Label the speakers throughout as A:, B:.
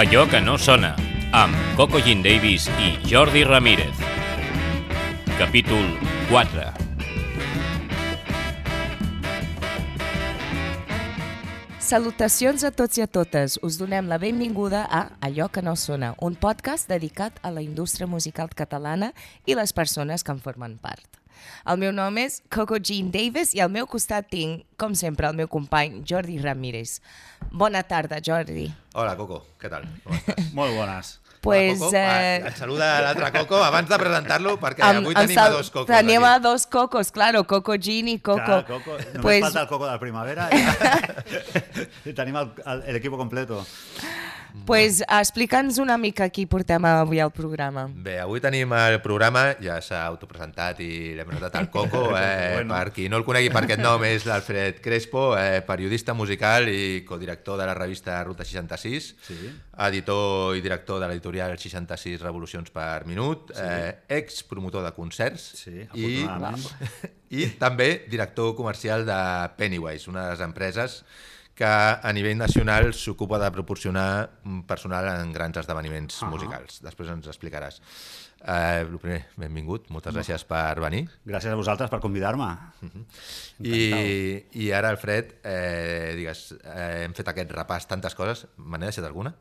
A: Allò que no sona, amb Coco Jean Davis i Jordi Ramírez. Capítol 4.
B: Salutacions a tots i a totes. Us donem la benvinguda a Allò que no sona, un podcast dedicat a la indústria musical catalana i les persones que en formen part. El meu nom és Coco Jean Davis i al meu costat tinc, com sempre, el meu company Jordi Ramírez. Bona tarda, Jordi.
C: Hola, Coco, què tal? Com estàs?
D: Molt bones.
B: Pues,
C: Hola, Coco.
B: eh,
C: et saluda l'altre Coco abans de presentar-lo perquè avui tenim a dos Cocos.
B: Tenim a dos cocos, claro, Coco Jean i Coco.
D: Clar, Coco. Només
B: Pues,
D: falta el Coco de la primavera i, i tenim el, el, completo.
B: pues explica'ns una mica qui portem avui al programa.
C: Bé, avui tenim el programa, ja s'ha autopresentat i l'hem presentat al Coco. Eh,
D: Bueno.
C: Per qui no el conegui per aquest nom és l'Alfred Crespo, eh, periodista musical i codirector de la revista Ruta 66,
D: Sí.
C: editor i director de l'editorial 66 Revolucions per Minut, eh, ex promotor de concerts
D: Sí,
C: i, i també director comercial de Pennywise, una de les empreses que a nivell nacional s'ocupa de proporcionar mm, personal en grans esdeveniments
D: Ah.
C: musicals. Després ens explicaràs. Eh, el primer, benvingut, moltes gràcies per venir.
D: Gràcies a vosaltres per convidar-me.
C: I, I ara, Alfred, eh, digues, eh, hem fet aquest repàs, tantes coses, me n'he deixat alguna?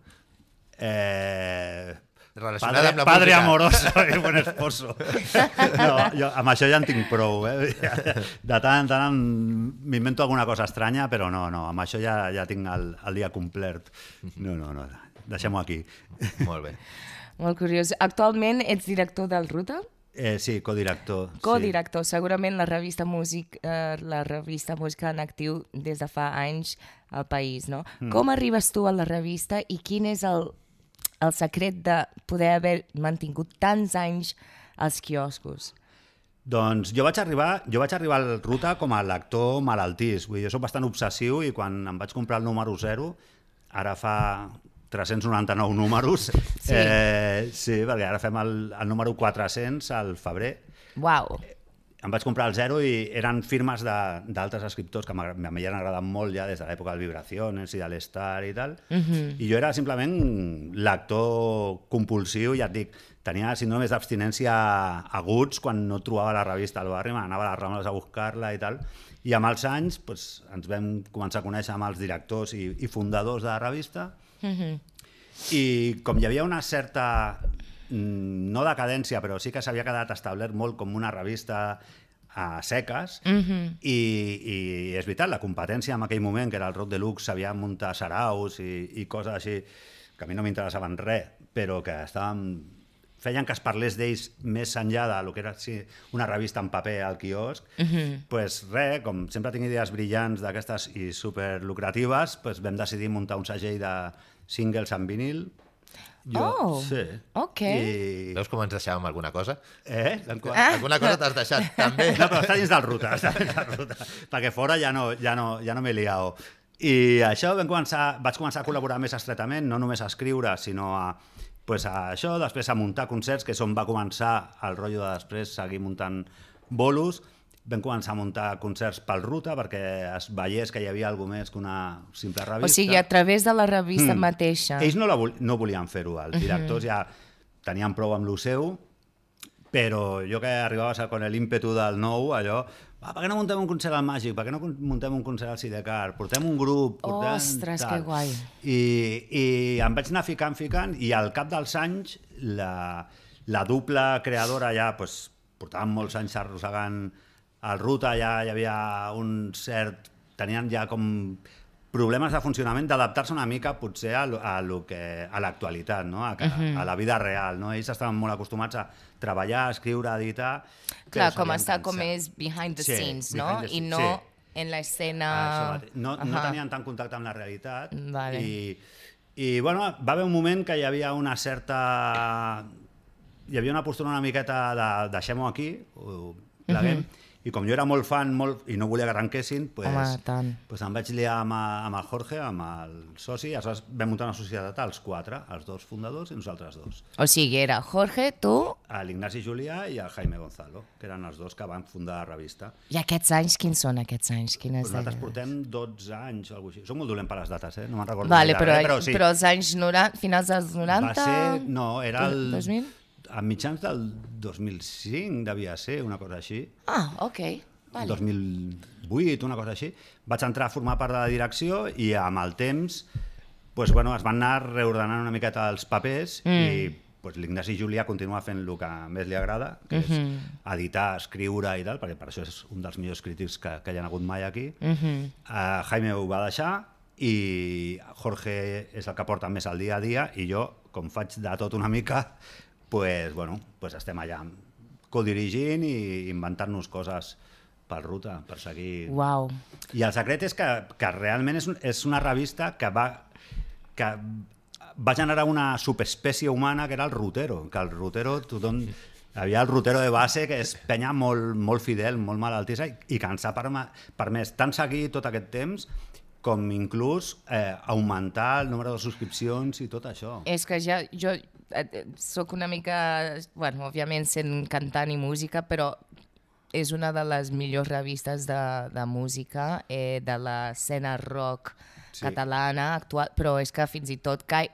D: Eh...
C: Relacionada
D: Padre,
C: amb la
D: padre
C: música.
D: amoroso i buen esposo. No, jo amb això ja en tinc prou. Eh? De tant en tant m'invento alguna cosa estranya, però no, no, amb això ja, ja tinc el, el dia complet. No, no, no, deixem-ho aquí.
C: Molt bé.
B: Molt curiós. Actualment ets director del Ruta?
D: Eh, sí, codirector.
B: Co-director, segurament la revista, Music, eh, la revista Música en Actiu des de fa anys al país, no? Mm. Com arribes tu a la revista i quin és el, el secret de poder haver mantingut tants anys als quioscos?
D: Doncs jo vaig arribar, jo vaig arribar al Ruta com a lector malaltís. Vull dir, jo soc bastant obsessiu i quan em vaig comprar el número 0, ara fa 399 números,
B: Sí.
D: eh, sí perquè ara fem el, el número 400 al febrer,
B: Uau!
D: Em vaig comprar el 0 i eren firmes de- d'altres escriptors que han agradat molt ja des de l'època del Vibraciones i de l'Star i tal.
B: Mhm.
D: Mm -hmm. I jo era simplement lector compulsiu, ja et dic, tenia síndromes d'abstinència aguts quan no trobava la revista al barri, m'anava a les Rambles a buscar-la i tal. I amb els anys doncs, ens vam començar a conèixer amb els directors i, i fundadors de la revista i com hi havia una certa, no decadència, però sí que s'havia quedat establert molt com una revista a seques, mm -hmm. i, i és veritat, la competència en aquell moment, que era el Rock Deluxe, sabia muntar saraus i, i coses així, que a mi no m'interessaven res, però que estaven feien que es parlés d'ells més enllà de lo que era sí, una revista en paper al quiosc, mm -hmm. pues res, com sempre tinc idees brillants d'aquestes i super lucratives, pues vam decidir muntar un segell de singles en vinil.
B: Oh,
D: sí.
B: ok.
D: I...
C: Veus com ens deixàvem alguna cosa?
D: Eh?
C: Alguna cosa t'has deixat, també.
D: No, però està dins del ruta, està dins del ruta, perquè fora ja no, ja no, ja no m'he liat. I això vam començar, vaig començar a col·laborar més estretament, no només a escriure, sinó a, pues a això, després a muntar concerts, que és on va començar el rotllo de després seguir muntant bolos. Vam començar a muntar concerts pel Ruta perquè es veiés que hi havia alguna més que una simple revista.
B: O sigui, a través de la revista mm. mateixa.
D: Ells no, la vol no volien fer-ho, els directors ja tenien prou amb lo seu, però jo que arribava a con l'ímpetu del nou, allò, va, per què no muntem un concert al Màgic? Per què no muntem un concert al Sidecar? Portem un grup, portem...
B: Ostres,
D: tal.
B: que guai.
D: I, I em vaig anar ficant, ficant, i al cap dels anys la, la dupla creadora ja pues, portaven molts anys arrossegant el Ruta, ja hi havia un cert... tenien ja com problemes de funcionament d'adaptar-se una mica potser a, lo- a, lo que, a l'actualitat, no? a, que, a la vida real. No? Ells estaven molt acostumats a treballar, escriure, editar...
B: Clar, com està com és behind the
D: Sí,
B: scenes, no?
D: the
B: I
D: scenes,
B: no
D: sí.
B: en l'escena...
D: Això mateix. No, no tenien tant contacte amb la realitat.
B: Vale.
D: I, I, bueno, va haver un moment que hi havia una certa... Hi havia una postura una miqueta de deixem-ho aquí, ho pleguem, I com jo era molt fan molt, i no volia que arrenquessin, pues,
B: Home, tant.
D: pues em vaig liar amb, a- amb el Jorge, amb el soci, i aleshores vam muntar una societat els quatre, els dos fundadors i nosaltres dos.
B: O sigui, era Jorge, tu...
D: L'Ignasi Julià i el Jaime Gonzalo, que eren els dos que van fundar la revista.
B: I aquests anys, quins són aquests anys? Quines
D: Pues nosaltres portem 12 anys o alguna cosa així. Soc molt dolent per les dates, eh? No me'n recordo.
B: Vale,
D: gaire,
B: però,
D: eh? però sí.
B: però els anys 90, finals dels 90...
D: Va ser... No, era el...
B: 2000?
D: A mitjans del 2005 devia ser, una cosa així.
B: Ah, ok. Vale.
D: 2008, una cosa així. Vaig entrar a formar part de la direcció i amb el temps pues, bueno, es van anar reordenant una miqueta els papers mm. i pues, l'Ignasi Julià continua fent el que més li agrada, que és editar, escriure i tal, perquè per això és un dels millors crítics que, que hi ha hagut mai aquí. Mm -hmm. uh, Jaime ho va deixar i Jorge és el que porta més al dia a dia i jo, com faig de tot una mica, pues, bueno, pues estem allà codirigint i inventant-nos coses per ruta, per seguir...
B: Uau.
D: I el secret és que, que realment és, un, és una revista que va, que va generar una subespècie humana que era el rutero, que el rutero tothom... Hi havia el rutero de base, que és penya molt, molt fidel, molt malaltissa, i, i que ens ha permès tant seguir tot aquest temps com inclús eh, augmentar el número de subscripcions i tot això.
B: És que ja, jo sóc una mica, bueno, òbviament sent cantant i música, però és una de les millors revistes de, de música eh, de l'escena rock
D: Sí.
B: catalana actual, però és que fins i tot cai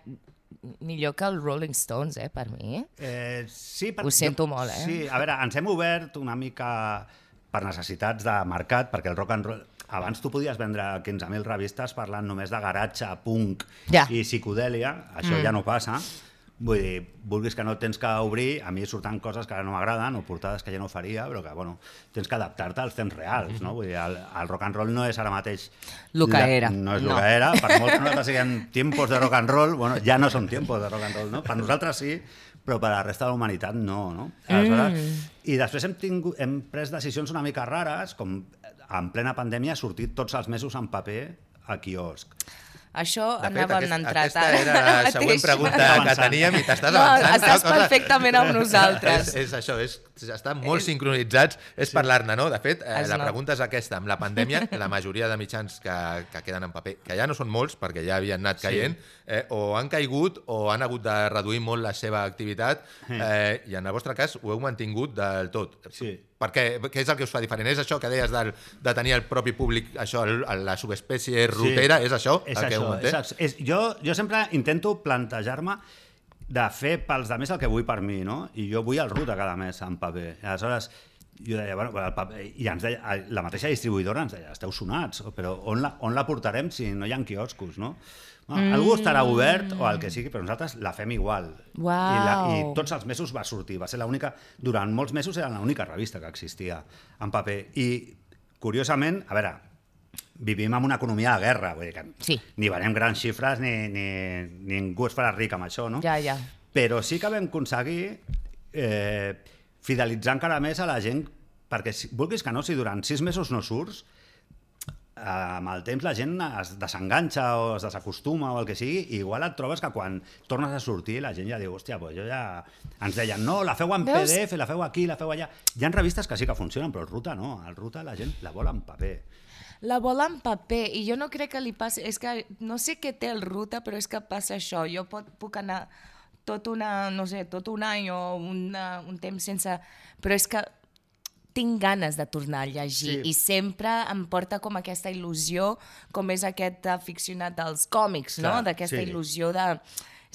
B: millor que els Rolling Stones, eh, per mi.
D: Eh, sí, per,
B: Ho sento molt, eh?
D: Sí, a veure, ens hem obert una mica per necessitats de mercat, perquè el rock and roll... Abans tu podies vendre 15.000 revistes parlant només de garatge, punk
B: Ja.
D: i psicodèlia, això mm. ja no passa. Vull dir, vulguis que no tens que obrir, a mi surten coses que ara no m'agraden, o portades que ja no faria, però que, bueno, tens que adaptar-te als temps reals, no? Vull dir, el, el rock and roll no és ara mateix...
B: Lo que
D: la-
B: era.
D: No és
B: No.
D: que era, per molt que nosaltres siguem tiempos de rock and roll, bueno, ja no són tiempos de rock and roll, no? Per nosaltres sí, però per a la resta de la humanitat no, no? Aleshores,
B: Mm.
D: I després hem, tingut, hem pres decisions una mica rares, com en plena pandèmia ha sortit tots els mesos en paper a quiosc.
B: Això
C: De fet,
B: anàvem
C: aquest-
B: entrat
C: aquesta
B: ara
C: era la següent pregunta que teníem i t'estàs
B: No,
C: avançant.
B: estàs perfectament amb nosaltres.
C: és, és això, és, estan molt sincronitzats, és parlar-ne, no? De fet, eh, la pregunta és aquesta. Amb la pandèmia, la majoria de mitjans que, que queden en paper, que ja no són molts, perquè ja havien anat caient, eh, o han caigut o han hagut de reduir molt la seva activitat, eh, i en el vostre cas ho heu mantingut del tot.
D: Sí.
C: Per què? Què és el que us fa diferent? És això que deies del, de tenir el propi públic, això, el, la subespècie rutera, és això
D: És
C: el que
D: això,
C: manté?
D: és, és, jo, jo sempre intento plantejar-me de fer pels de més el que vull per mi, no? I jo vull el ruta cada mes en paper. I aleshores, jo deia, bueno, el paper, i ens deia, la mateixa distribuïdora ens deia, esteu sonats, però on la, on la portarem si no hi ha quioscos, no? Bueno, mm. Algú estarà obert o el que sigui, però nosaltres la fem igual. I, la, I tots els mesos va sortir. Va ser l'única... Durant molts mesos era l'única revista que existia en paper. I, curiosament, a veure, vivim en una economia de guerra, vull dir que
B: Sí.
D: ni venem grans xifres ni, ni, ningú es farà ric amb això, no?
B: Ja, ja.
D: Però sí que vam aconseguir eh, fidelitzar encara més a la gent, perquè si, vulguis que no, si durant sis mesos no surts, eh, amb el temps la gent es desenganxa o es desacostuma o el que sigui, i igual et trobes que quan tornes a sortir la gent ja diu, hòstia, pues jo ja... Ens deien, no, la feu en
B: Veus?
D: PDF, la feu aquí, la feu allà... Hi ha revistes que sí que funcionen, però el Ruta no, el Ruta la gent la vol en paper.
B: La vol en paper i jo no crec que li passi... És que no sé què té el ruta, però és que passa això. Jo pot, puc anar tot, una, no sé, tot un any o una, un temps sense... Però és que tinc ganes de tornar a llegir
D: Sí.
B: i sempre em porta com aquesta il·lusió, com és aquest aficionat dels còmics, no? D'aquesta
D: sí.
B: il·lusió de...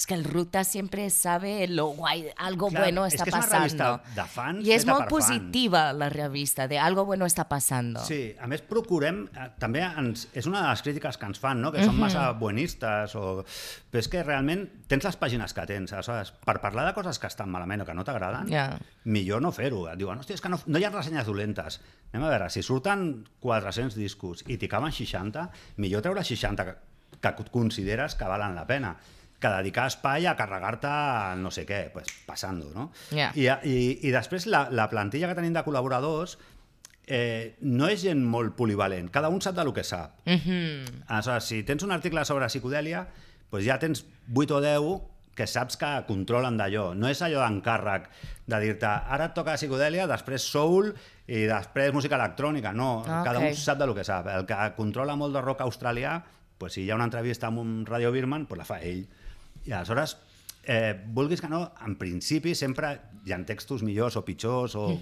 B: Es que el Ruta siempre sabe lo guay, algo
D: Clar,
B: bueno
D: és
B: está
D: que és de fans
B: I és molt
D: per fans.
B: positiva la revista, de algo bueno está pasando.
D: Sí, a més procurem, eh, també ens, és una de les crítiques que ens fan, no? que són massa buenistes, o... però és que realment tens les pàgines que tens, aleshores, per parlar de coses que estan malament o que no t'agraden,
B: Ja.
D: millor no fer-ho. Et diuen, hòstia, és que no, no hi ha ressenyes dolentes. Anem a veure, si surten 400 discos i t'hi caben 60, millor treure 60 que, que consideres que valen la pena que dedicar espai a carregar-te no sé què, pues, passant-ho, no?
B: Ja.
D: I, i, I després la, la plantilla que tenim de col·laboradors eh, no és gent molt polivalent, cada un sap del que sap.
B: Mhm.
D: Aleshores, si tens un article sobre psicodèlia, doncs ja tens 8 o 10 que saps que controlen d'allò. No és allò d'encàrrec de dir-te ara et toca psicodèlia, després soul i després música electrònica. No,
B: Ah,
D: cada
B: ok.
D: un sap de lo que sap. El que controla molt de rock australià, pues, si hi ha una entrevista amb un Radio Birman, pues la fa ell. I aleshores, eh, vulguis que no, en principi sempre hi ha textos millors o pitjors, o...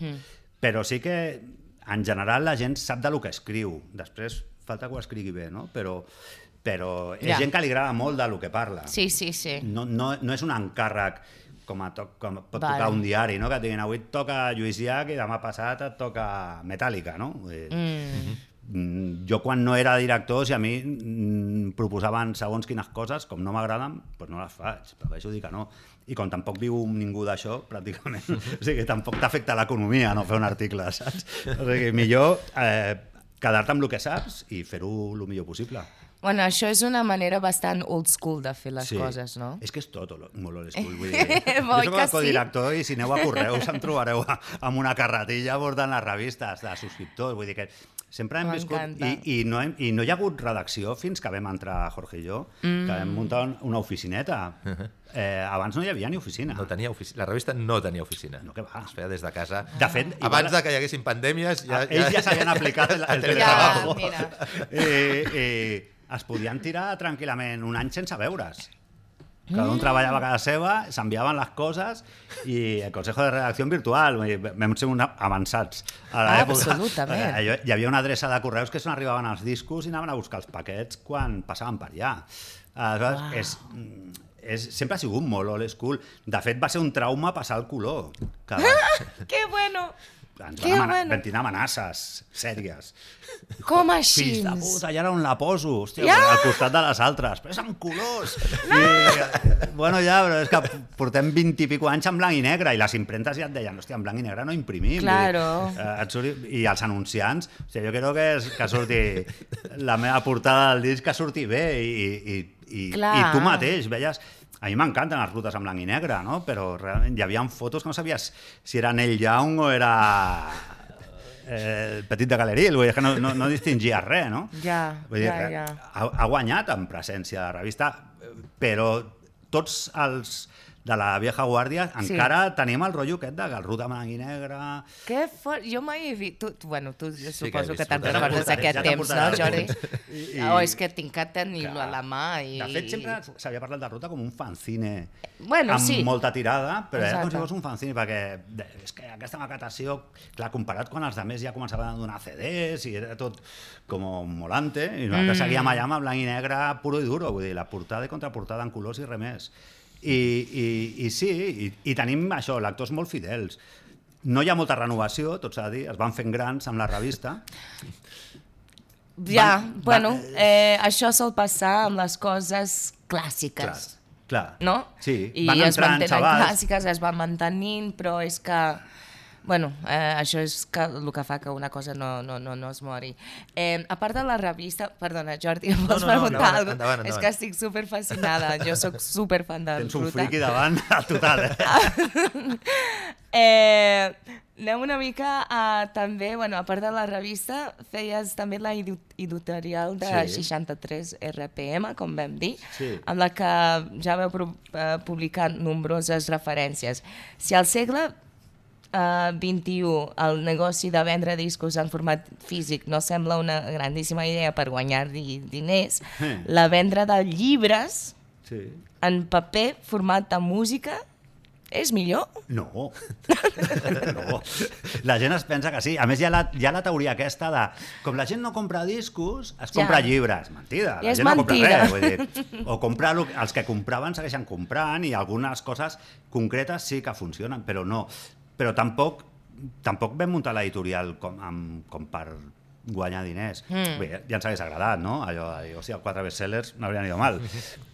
D: però sí que en general la gent sap de lo que escriu. Després falta que ho escrigui bé, no? Però, però és
B: Ja.
D: gent que li agrada molt de lo que parla.
B: Sí, sí, sí.
D: No, no, no és un encàrrec com, a to com pot
B: Vale.
D: tocar un diari, no? que et diguin avui et toca Lluís Llach i demà passat et toca Metallica. No? Dir, mm. Jo quan no era director, si a mi mm, proposaven segons quines coses, com no m'agraden, doncs no les faig, prefereixo dir que no. I com tampoc viu ningú d'això, pràcticament, o sigui, tampoc t'afecta l'economia no fer un article, saps? O sigui, millor eh, quedar-te amb el que saps i fer-ho el millor possible.
B: Bueno, això és una manera bastant old school de fer les coses, no?
D: És que és tot molt old school. Vull dir, jo soc el
B: sí?
D: codirector i si aneu a Correus em trobareu amb una carretilla bordant les revistes de subscriptors. Vull dir que sempre hem viscut... I, i, no hem, I no hi ha hagut redacció fins que vam entrar Jorge i jo, mm. que vam muntar un- una oficineta. Eh, abans no hi havia ni oficina.
C: No tenia oficina. La revista no tenia oficina.
D: No, que va.
C: Es feia des de casa.
D: De fet, igual-
C: Abans de que hi haguessin pandèmies... Ja,
D: Ah, Ells ja s'havien aplicat el, el
C: Ja,
D: teletrabajo.
B: mira.
D: I, I es podien tirar tranquil·lament un any sense veure's. Cada un treballava a casa seva, s'enviaven les coses i el Consejo de Redacció virtual. Vam ser una, avançats. A
B: Ah,
D: l'època.
B: absolutament.
D: Eh, Hi havia una adreça de correus que arribaven els discos i anaven a buscar els paquets quan passaven per allà. Aleshores,
B: Uau.
D: és, és, sempre ha sigut molt old school. De fet, va ser un trauma passar el color. Que
B: Que bueno!
D: Ens van, amana,
B: bueno.
D: vam tenir amenaces sèries.
B: Com així?
D: Fills de puta, i ara on la poso? Hòstia,
B: Ja!
D: al costat de les altres. Però és en colors! No! I, bueno, ja, però és que portem 20 i pico anys en blanc i negre i les impremtes ja et deien, hòstia, en blanc i negre no imprimim.
B: Claro.
D: dir, eh, et surt, I els anunciants, o sigui, jo crec que, és, que surti la meva portada del disc que surti bé i, i, i,
B: Clar.
D: i tu mateix veies a mi m'encanten les rutes en blanc i negre, no? però realment hi havia fotos que no sabies si era Neil Young o era eh, el petit de Galeril, vull dir que no, no, no distingies res, no?
B: Ja,
D: Vull dir,
B: ja, ja.
D: Ha, ha guanyat en presència de la revista, però tots els de la vieja guàrdia
B: Sí.
D: encara tenim el rotllo aquest de que el ruta en blanc i negre...
B: Que fort! Jo mai he vist... Tu, bueno, tu
C: que he
B: suposo que
C: vist
B: te'n recordes
D: Ja
B: d'aquest
D: te'n
B: temps, no, Jordi?
D: I- i-
B: Oh, és que tinc que tenir-lo a la mà. I...
D: De fet, sempre s'havia parlat de ruta com un fanzine
B: Bueno,
D: amb
B: sí.
D: molta tirada, però era com
B: Exacte.
D: si fos un fanzine, perquè de- és que aquesta maquetació, clar, comparat quan els altres ja començaven a donar CDs i era tot com molante, i nosaltres mm. seguíem allà amb blanc i negre puro i duro, vull dir, la portada i contraportada en colors i res més. I, i, i sí, i, i tenim això, lectors molt fidels. No hi ha molta renovació, tot s'ha de dir, es van fent grans amb la revista,
B: Ja,
D: Van-
B: bueno,
D: van-
B: eh, això sol passar amb les coses clàssiques.
D: clar, clar.
B: no?
D: Sí,
B: I
D: van
B: es
D: entrant
B: mantenen
D: xavals.
B: clàssiques, es van mantenint, però és que... Bueno, eh, això és que, el que fa que una cosa no, no, no, no es mori. Eh, a part de la revista... Perdona, Jordi, em vols
C: no, no,
B: preguntar
C: endavant,
B: alguna
C: endavant,
B: És
C: endavant.
B: que estic super fascinada. Jo sóc super fan del
D: Tens un
B: Ruta.
D: friqui davant al total, eh?
B: Eh, anem una mica a també, bueno, a part de la revista, feies també la editorial de
D: Sí.
B: 63 RPM, com vam dir,
D: Sí.
B: amb la que ja veu eh, publicar nombroses referències. Si al segle eh, 21 el negoci de vendre discos en format físic no sembla una grandíssima idea per guanyar di diners,
D: Eh.
B: la venda de llibres
D: Sí.
B: en paper format de música és millor?
D: No. no. La gent es pensa que sí. A més, hi ha la, hi ha la teoria aquesta de com la gent no compra discos, es
B: Ja.
D: compra llibres. Mentida. La
B: I és
D: gent no
B: mentida.
D: compra res. Vull dir, o comprar lo- els que compraven segueixen comprant i algunes coses concretes sí que funcionen, però no. Però tampoc, tampoc vam muntar l'editorial com, amb, com per guanyar diners. Mm. Bé, ja ens hagués agradat, no? Allò de dir, hòstia, quatre bestsellers no haurien ido mal.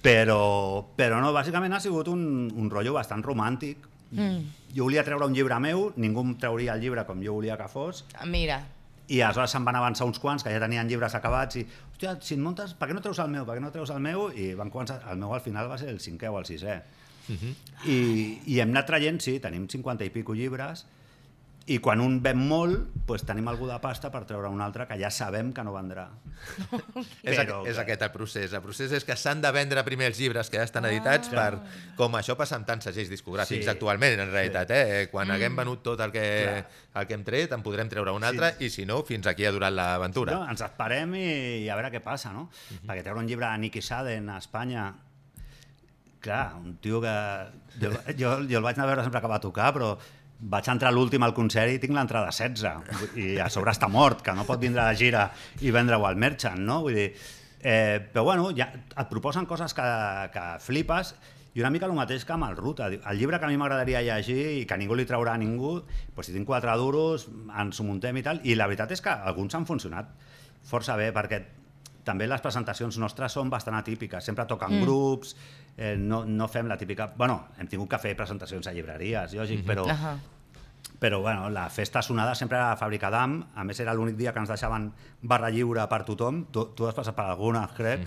D: Però, però no, bàsicament ha sigut un, un rotllo bastant romàntic. Mm. Jo volia treure un llibre meu, ningú em trauria el llibre com jo volia que fos,
B: Mira,
D: i aleshores se'n van avançar uns quants que ja tenien llibres acabats i, hòstia, si et muntes, per què no treus el meu? Per què no treus el meu? I van començar, el meu al final va ser el cinquè o el sisè. I, I hem anat traient, sí, tenim 50 i pico llibres, i quan un ven molt, doncs tenim algú de pasta per treure un altre que ja sabem que no vendrà.
C: És,
D: Però
C: és
D: que-
C: aquest el procés. El procés és que s'han de vendre primer els llibres que ja estan editats per... Com això passa amb tants segells discogràfics
D: Sí.
C: actualment, en realitat. Eh? Quan haguem venut tot el que,
D: Clar.
C: el que hem tret, en podrem treure un altre i, si no, fins aquí ha durat l'aventura.
D: No, ens esperem i, i a veure què passa, no? Perquè treure un llibre de Nicky Saden a Espanya... Clar, un tio que... Jo, jo, jo el vaig anar a veure sempre que va tocar, però vaig entrar l'últim al concert i tinc l'entrada 16. I a sobre està mort, que no pot vindre la gira i vendre-ho al Merchant, no? Vull dir, eh, però bueno, ja et proposen coses que, que flipes i una mica el mateix que amb el Ruta. El llibre que a mi m'agradaria llegir i que ningú li traurà a ningú, doncs si tinc quatre duros, ens ho muntem i tal. I la veritat és que alguns han funcionat força bé, perquè també les presentacions nostres són bastant atípiques. Sempre toquen mm. grups, eh, no, no fem la típica... Bueno, hem tingut que fer presentacions a llibreries, lògic, però,
B: Ahà.
D: però bueno, la festa sonada sempre era a la fàbrica d'AM, a més era l'únic dia que ens deixaven barra lliure per tothom, tu, tu has passat per alguna, crec,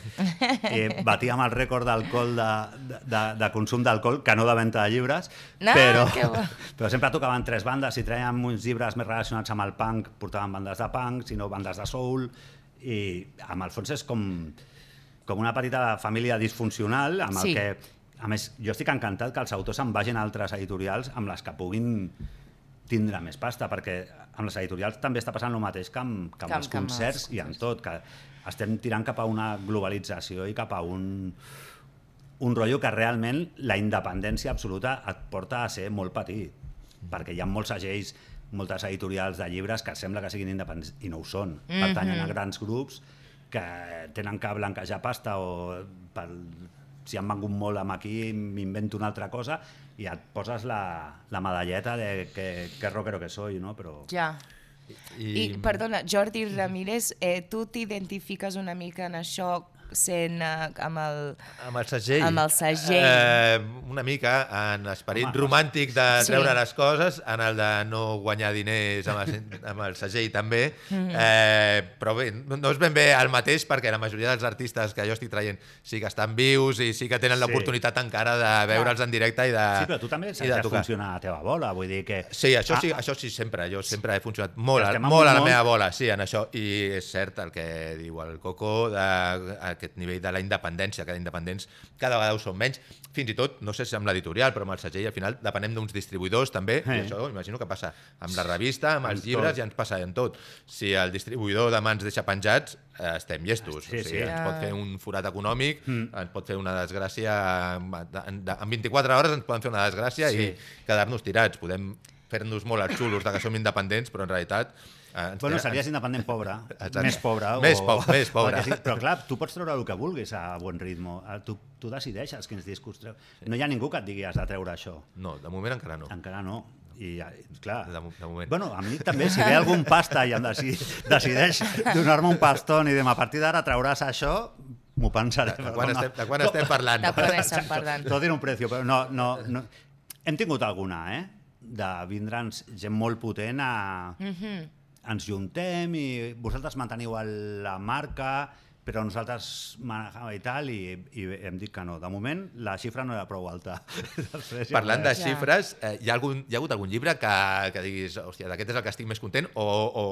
D: i batíem el rècord d'alcohol de, de, de, de consum d'alcohol, que no de venda de llibres,
B: No,
D: però, però sempre tocaven tres bandes, si traiem uns llibres més relacionats amb el punk, portaven bandes de punk, si no bandes de soul, i amb el fons és com, com una petita família disfuncional, amb
B: Sí.
D: el que a més, jo estic encantat que els autors se'n vagin a altres editorials amb les que puguin tindre més pasta, perquè amb les editorials també està passant el mateix que amb, que amb
B: Que
D: els concerts i amb tot, que estem tirant cap a una globalització i cap a un, un rotllo que realment la independència absoluta et porta a ser molt petit, perquè hi ha molts segells, moltes editorials de llibres que sembla que siguin independents i no ho són. Pertanyen a grans grups que tenen que blanquejar pasta o per, si han vengut molt amb aquí m'invento una altra cosa i et poses la, la medalleta de que, que rockero que soy, no? Però...
B: Ja. I, I perdona, Jordi Ramírez, eh, tu t'identifiques una mica en això sent eh, amb el...
C: Amb el segell.
B: Amb el segell.
C: Eh, una mica en l'esperit
D: Home,
C: romàntic de
B: Sí.
C: treure les coses, en el de no guanyar diners amb el, amb el segell també,
B: Mm-hmm.
C: eh, però bé, no és ben bé el mateix perquè la majoria dels artistes que jo estic traient sí que estan vius i sí que tenen
D: Sí.
C: l'oportunitat encara de veure'ls en directe i de,
D: Sí, però tu també
C: i
D: saps
C: de
D: que
C: tocar.
D: funciona a la teva bola, vull dir que...
C: Sí, això sí,
D: Ah,
C: això sí sempre. Jo sempre he funcionat molt, molt a la meva bola, sí, en això. I és cert el que diu el Coco d'aquest nivell de la independència, que d'independents cada vegada ho són menys. Fins i tot, no sé si amb l'editorial, però amb el segell al final depenem d'uns distribuïdors també,
D: Eh.
C: i això imagino que passa amb la revista, amb els llibres,
D: tot.
C: i ens passa en tot. Si el distribuïdor demà ens deixa penjats, eh, estem llestos.
D: Sí,
C: o sigui,
D: sí.
C: ens pot fer un forat econòmic,
D: Mm.
C: ens pot fer una desgràcia... En, en, en 24 hores ens poden fer una desgràcia
D: Sí.
C: i quedar-nos tirats. Podem fer-nos molt els xulos de que som independents, però en realitat... Eh, ens
D: Bueno,
C: tenen-
D: series independent pobre,
C: Exacte.
D: més pobre.
C: Més po- més pobre.
D: o el que sigui. Però clar, tu pots treure el que vulguis a bon ritme. Eh, Tu, tu decideixes quins discos treu. No hi ha ningú que et digui has de treure això.
C: No, de moment encara no.
D: Encara no. I, eh, clar...
C: De, de moment.
D: Bueno, a mi també, si ve algun pasta i em deci, decideix donar-me un pastón i dir a partir d'ara trauràs això, m'ho pensaré.
C: de, de, quan
D: no-
C: estem, de quan estem parlant?
B: De quan estem parlant?
D: Tot tiene un precio, però no, no, no. Hem tingut alguna, eh? De vindre'ns gent molt potent a...
B: Mhm.
D: Ens juntem i vosaltres manteniu el- la marca, però nosaltres manejam i tal, i, i hem dit que no. De moment, la xifra no era prou alta.
C: Parlant de xifres, eh, hi, ha algun, hi ha hagut algun llibre que, que diguis, hòstia, d'aquest és el que estic més content o, o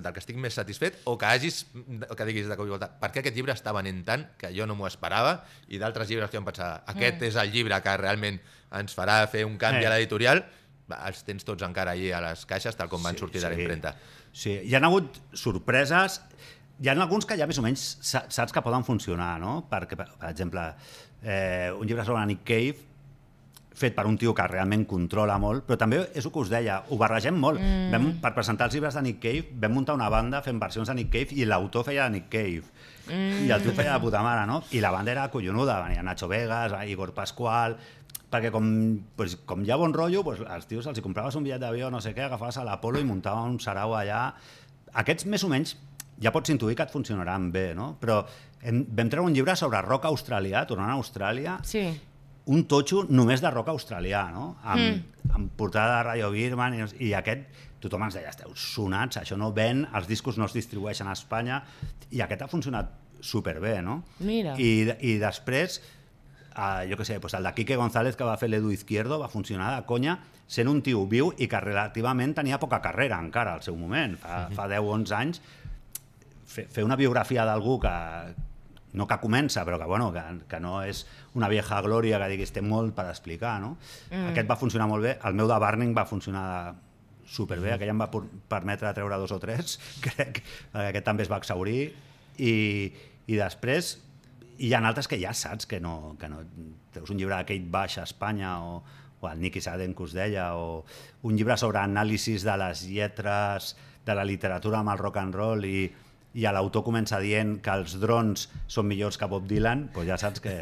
C: del que estic més satisfet o que hagis, que diguis de cop i volta, per què aquest llibre està venent tant que jo no m'ho esperava i d'altres llibres que em pensava, aquest és el llibre que realment ens farà fer un canvi
D: Eh.
C: a l'editorial, els tens tots encara allí a les caixes tal com van
D: Sí,
C: sortir de
D: sí.
C: la impremta.
D: Sí, hi ha hagut sorpreses, hi ha alguns que ja més o menys sa- saps que poden funcionar, no? Perquè, per, per exemple, eh, un llibre sobre Nick Cave fet per un tio que realment controla molt, però també és el que us deia, ho barregem molt. Mm. Vam, per presentar els llibres de Nick Cave, vam muntar una banda fent versions de Nick Cave i l'autor feia de Nick Cave. Mm. I el tio feia de puta mare, no? I la banda era collonuda, venia Nacho Vegas, Igor Pascual, perquè com, pues, com hi ha bon rotllo, pues, als tios els hi compraves un bitllet d'avió, no sé què, agafaves a l'Apolo i muntava un sarau allà. Aquests, més o menys, ja pots intuir que et funcionaran bé, no? Però hem, vam treure un llibre sobre rock australià, tornant a Austràlia,
B: Sí.
D: un totxo només de rock australià, no? Amb, mm. amb portada de Radio Birman i, i aquest, tothom ens deia, esteu sonats, això no ven, els discos no es distribueixen a Espanya, i aquest ha funcionat superbé, no?
B: Mira.
D: I, I després, uh, jo què sé, pues el de Quique González que va fer l'Edu Izquierdo va funcionar de conya sent un tio viu i que relativament tenia poca carrera encara al seu moment. Fa, fa 10 o 11 anys fer, fer una biografia d'algú que no que comença, però que, bueno, que, que no és una vieja glòria que diguis té molt per explicar, no? Mm. Aquest va funcionar molt bé, el meu de Barning va funcionar superbé, mm. aquell em va permetre treure dos o tres, crec, aquest també es va exaurir, i, i després hi ha altres que ja saps que no, que no... Teus un llibre de Kate Baix a Espanya o, o el Nicky Saden que us deia, o un llibre sobre anàlisis de les lletres de la literatura amb el rock and roll i, i l'autor comença dient que els drons són millors que Bob Dylan, doncs ja saps que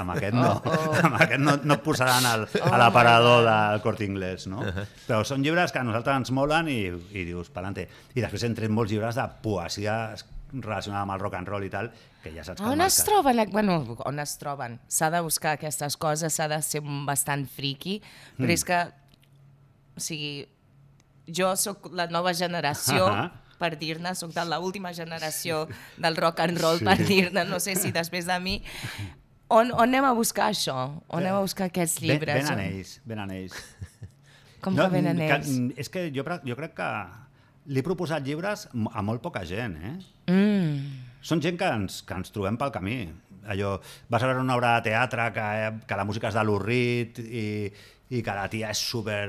D: amb aquest no, oh, oh. Amb aquest no, no et posaran al, oh, a l'aparador del Cort Inglés, no? Però són llibres que a nosaltres ens molen i, i dius, pelante. I després hem tret molts llibres de poesia relacionada amb el rock and roll i tal, que ja saps que
B: On es troben? Bueno, on es troben? S'ha de buscar aquestes coses, s'ha de ser bastant friqui, però mm. és que, o sigui, jo sóc la nova generació uh -huh per dir-ne, soc de l'última generació del rock and roll, sí. per dir-ne, no sé si després de mi... On, on anem a buscar això? On anem a buscar aquests llibres?
D: Ben, ben en ells, ben en ells.
B: Com no, que ben en ells?
D: Que, és que jo, jo crec que li he proposat llibres a molt poca gent, eh?
B: Mm.
D: Són gent que ens, que ens trobem pel camí. Allò, vas a veure una obra de teatre que, que la música és de l'Urrit i, i que la tia és super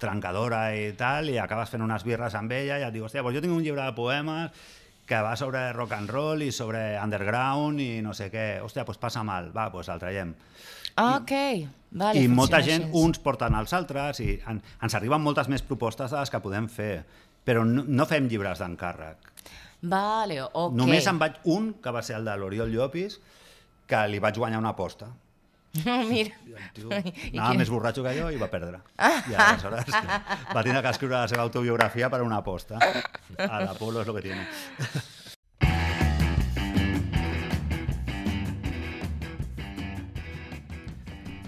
D: trencadora i tal, i acabes fent unes birres amb ella i et diu, hòstia, doncs jo tinc un llibre de poemes que va sobre rock and roll i sobre underground i no sé què. Hòstia, doncs passa mal, va, doncs el traiem.
B: Ah, ok. Vale,
D: I molta gent, així. uns porten els altres i en, ens arriben moltes més propostes de les que podem fer, però no, no fem llibres d'encàrrec.
B: Vale, ok.
D: Només en vaig un, que va ser el de l'Oriol Llopis, que li vaig guanyar una aposta.
B: Mira.
D: tio anava més borratxo que jo i va perdre. I aleshores va tindre que escriure la seva autobiografia per una aposta. A l'Apolo és lo que tiene.